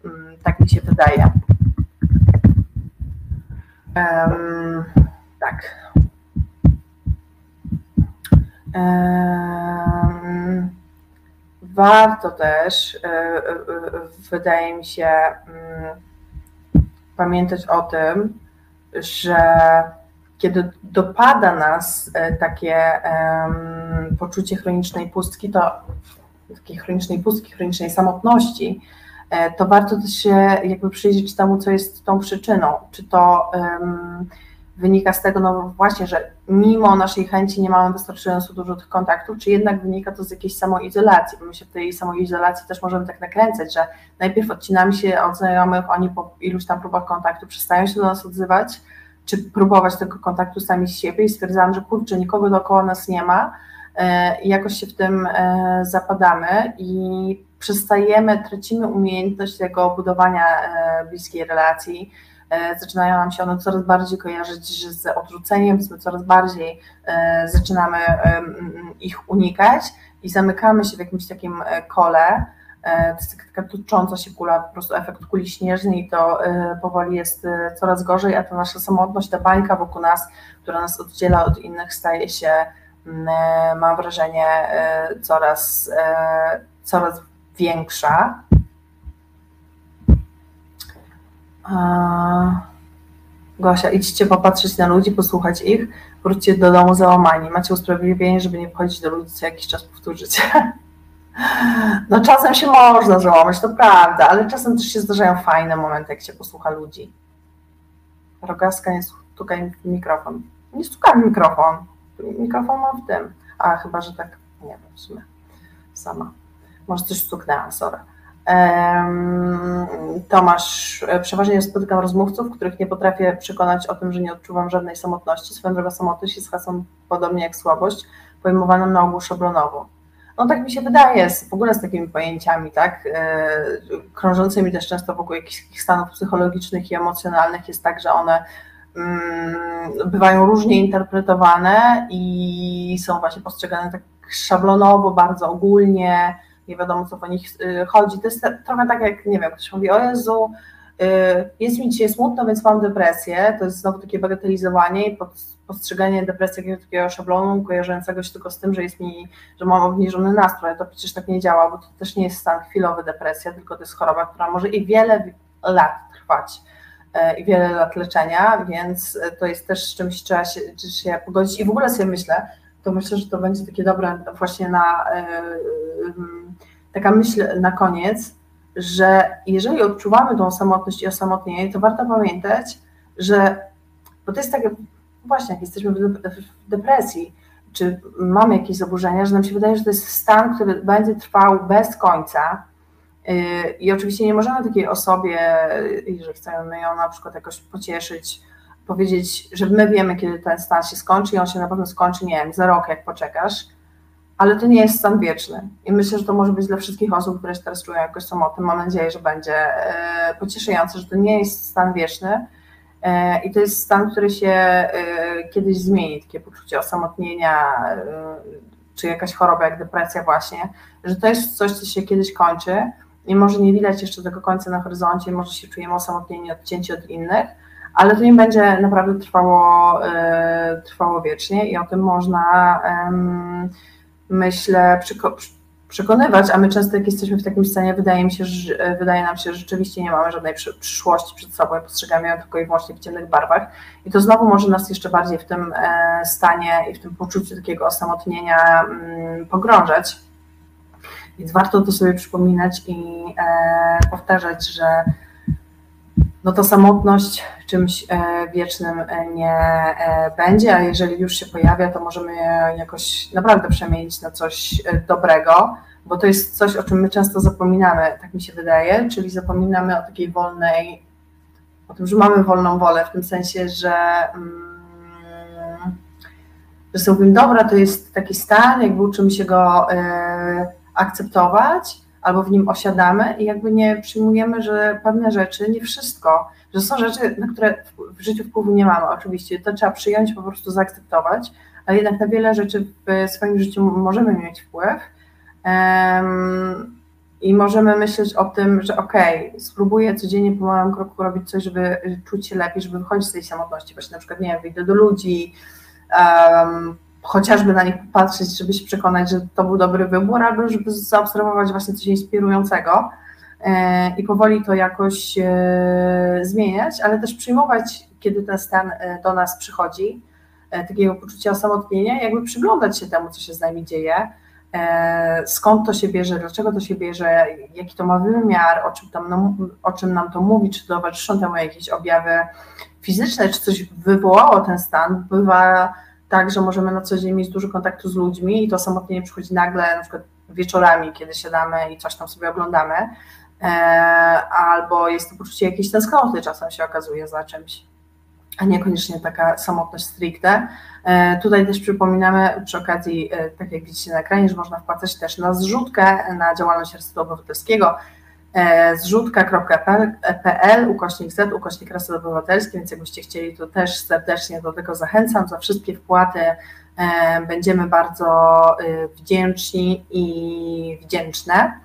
mm, tak mi się wydaje. tak. Warto też, e, e, wydaje mi się, mm, pamiętać o tym, że kiedy dopada nas e, takie poczucie chronicznej pustki, to takiej chronicznej pustki, chronicznej samotności, to warto też się jakby przyjrzeć temu, co jest tą przyczyną. Czy to wynika z tego, no właśnie, że mimo naszej chęci nie mamy wystarczająco dużo tych kontaktów, czy jednak wynika to z jakiejś samoizolacji, bo my się w tej samoizolacji też możemy tak nakręcać, że najpierw odcinamy się od znajomych, oni po iluś tam próbach kontaktu przestają się do nas odzywać, czy próbować tego kontaktu sami z siebie i stwierdzamy, że kurczę, nikogo dookoła nas nie ma, i jakoś się w tym zapadamy i przestajemy, tracimy umiejętność tego budowania bliskiej relacji, zaczynają nam się one coraz bardziej kojarzyć z odrzuceniem, my coraz bardziej zaczynamy ich unikać i zamykamy się w jakimś takim kole, E, to jest taka tocząca się kula, po prostu efekt kuli śnieżnej to e, powoli jest e, coraz gorzej, a ta nasza samotność, ta bańka wokół nas, która nas oddziela od innych, staje się, mam wrażenie, coraz, coraz większa. Gosia, idźcie popatrzeć na ludzi, posłuchać ich, wróćcie do domu załamani. Macie usprawiedliwienie, żeby nie wchodzić do ludzi co jakiś czas powtórzyć. No czasem się można załamać, to prawda, ale czasem też się zdarzają fajne momenty, jak się posłucha ludzi. Rogaska nie stukaj mikrofon. Nie stukaj mikrofon. Mikrofon mam w tym. A chyba, że tak, nie wiem w sumie. Sama. Może coś stuknęłam, sorry. Tomasz, e, przeważnie spotykam rozmówców, których nie potrafię przekonać o tym, że nie odczuwam żadnej samotności. Swoją drogą samotność jest hasłem podobnie jak słabość, pojmowanym na ogół szablonowo. No tak mi się wydaje, w ogóle z takimi pojęciami, tak, e, krążącymi też często wokół jakichś stanów psychologicznych i emocjonalnych jest tak, że one mm, bywają różnie interpretowane i są właśnie postrzegane tak szablonowo, bardzo ogólnie, nie wiadomo co po nich y, chodzi. To jest trochę tak jak, nie wiem, ktoś mówi, o Jezu, y, jest mi dzisiaj smutno, więc mam depresję, to jest znowu takie bagatelizowanie i postrzeganie depresji jako takiego szablonu, kojarzącego się tylko z tym, że jest mi, że mam obniżony nastrój, to przecież tak nie działa, bo to też nie jest stan chwilowy depresja, tylko to jest choroba, która może i wiele lat trwać e, i wiele lat leczenia, więc to jest też czymś trzeba się, się pogodzić i w ogóle sobie myślę, to myślę, że to będzie takie dobre właśnie na e, taka myśl na koniec, że jeżeli odczuwamy tą samotność i osamotnienie, to warto pamiętać, że bo to jest takie właśnie, jak jesteśmy w depresji, czy mamy jakieś zaburzenia, że nam się wydaje, że to jest stan, który będzie trwał bez końca. Y, I oczywiście nie możemy takiej osobie, jeżeli chcemy ją na przykład jakoś pocieszyć, powiedzieć, że my wiemy, kiedy ten stan się skończy i on się na pewno skończy, nie wiem, za rok, jak poczekasz, ale to nie jest stan wieczny. I myślę, że to może być dla wszystkich osób, które się teraz czują jakoś samotne. Mam nadzieję, że będzie y, pocieszające, że to nie jest stan wieczny, E, I to jest stan, który się e, kiedyś zmieni, takie poczucie osamotnienia, e, czy jakaś choroba jak depresja właśnie, że to jest coś, co się kiedyś kończy i może nie widać jeszcze tego końca na horyzoncie, może się czujemy osamotnieni, odcięci od innych, ale to nie będzie naprawdę trwało, trwało wiecznie i o tym można, myślę, przekonywać, a my często jak jesteśmy w takim stanie, wydaje mi się, że, e, wydaje nam się, że rzeczywiście nie mamy żadnej przyszłości przed sobą, postrzegamy ją tylko i wyłącznie w ciemnych barwach i to znowu może nas jeszcze bardziej w tym e, stanie i w tym poczuciu takiego osamotnienia mm, pogrążać. Więc warto to sobie przypominać i e, powtarzać, że no to samotność czymś wiecznym nie będzie, a jeżeli już się pojawia, to możemy jakoś naprawdę przemienić na coś dobrego, bo to jest coś, o czym my często zapominamy, tak mi się wydaje, czyli zapominamy o takiej wolnej, o tym, że mamy wolną wolę, w tym sensie, że, mm, że sobie dobra, to jest taki stan, jakby uczymy się go akceptować, albo w nim osiadamy i jakby nie przyjmujemy, że pewne rzeczy, nie wszystko, że są rzeczy, na które w życiu wpływu nie mamy, oczywiście, to trzeba przyjąć, po prostu zaakceptować, ale jednak na wiele rzeczy w swoim życiu możemy mieć wpływ i możemy myśleć o tym, że okej, okay, spróbuję codziennie po małym kroku robić coś, żeby czuć się lepiej, żeby wychodzić z tej samotności, właśnie na przykład, nie wiem, wyjdę do ludzi, um, chociażby na nich popatrzeć, żeby się przekonać, że to był dobry wybór, albo żeby zaobserwować właśnie coś inspirującego e, i powoli to jakoś e, zmieniać, ale też przyjmować, kiedy ten stan e, do nas przychodzi, takiego poczucia osamotnienia, jakby przyglądać się temu, co się z nami dzieje, skąd to się bierze, dlaczego to się bierze, jaki to ma wymiar, o czym, tam, o czym nam to mówi, czy towarzyszą temu jakieś objawy fizyczne, czy coś wywołało ten stan. Bywa tak, że możemy na co dzień mieć dużo kontaktu z ludźmi i to samotnie przychodzi nagle, na przykład wieczorami, kiedy siadamy i coś tam sobie oglądamy, e, albo jest to poczucie jakiejś tęsknoty czasem się okazuje za czymś. a niekoniecznie taka samotność stricte. Tutaj też przypominamy przy okazji, tak jak widzicie na ekranie, że można wpłacać też na zrzutkę na działalność Resetu Obywatelskiego zrzutka.pl ukośnik Z, ukośnik Reset Obywatelski, więc jakbyście chcieli, to też serdecznie do tego zachęcam. Za wszystkie wpłaty będziemy bardzo wdzięczni i wdzięczne.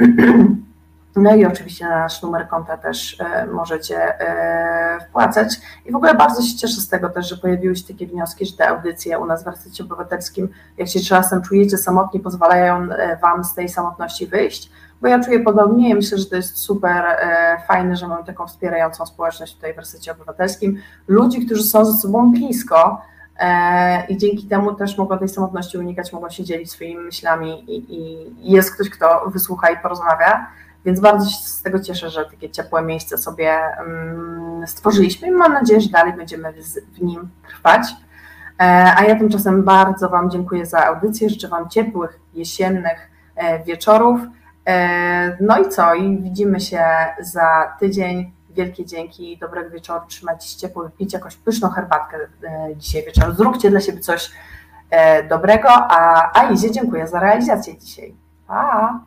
No i oczywiście na nasz numer konta też e, możecie e, wpłacać. I w ogóle bardzo się cieszę z tego też, że pojawiły się takie wnioski, że te audycje u nas w Resecie Obywatelskim, jak się czasem czujecie samotni, pozwalają e, Wam z tej samotności wyjść, bo ja czuję podobnie i myślę, że to jest super fajne, że mamy taką wspierającą społeczność tutaj w Resecie Obywatelskim. Ludzi, którzy są ze sobą blisko, i dzięki temu też mogą tej samotności unikać, mogą się dzielić swoimi myślami i, i jest ktoś, kto wysłucha i porozmawia. Więc bardzo się z tego cieszę, że takie ciepłe miejsce sobie mm, stworzyliśmy i mam nadzieję, że dalej będziemy w nim trwać. E, a ja tymczasem bardzo Wam dziękuję za audycję. Życzę Wam ciepłych, jesiennych e, wieczorów. E, no i co? I widzimy się za tydzień. Wielkie dzięki, dobrego wieczoru, trzymajcie się ciepło, wypijcie jakąś pyszną herbatkę dzisiaj wieczorem. Zróbcie dla siebie coś dobrego, a, a Izie dziękuję za realizację dzisiaj. Pa!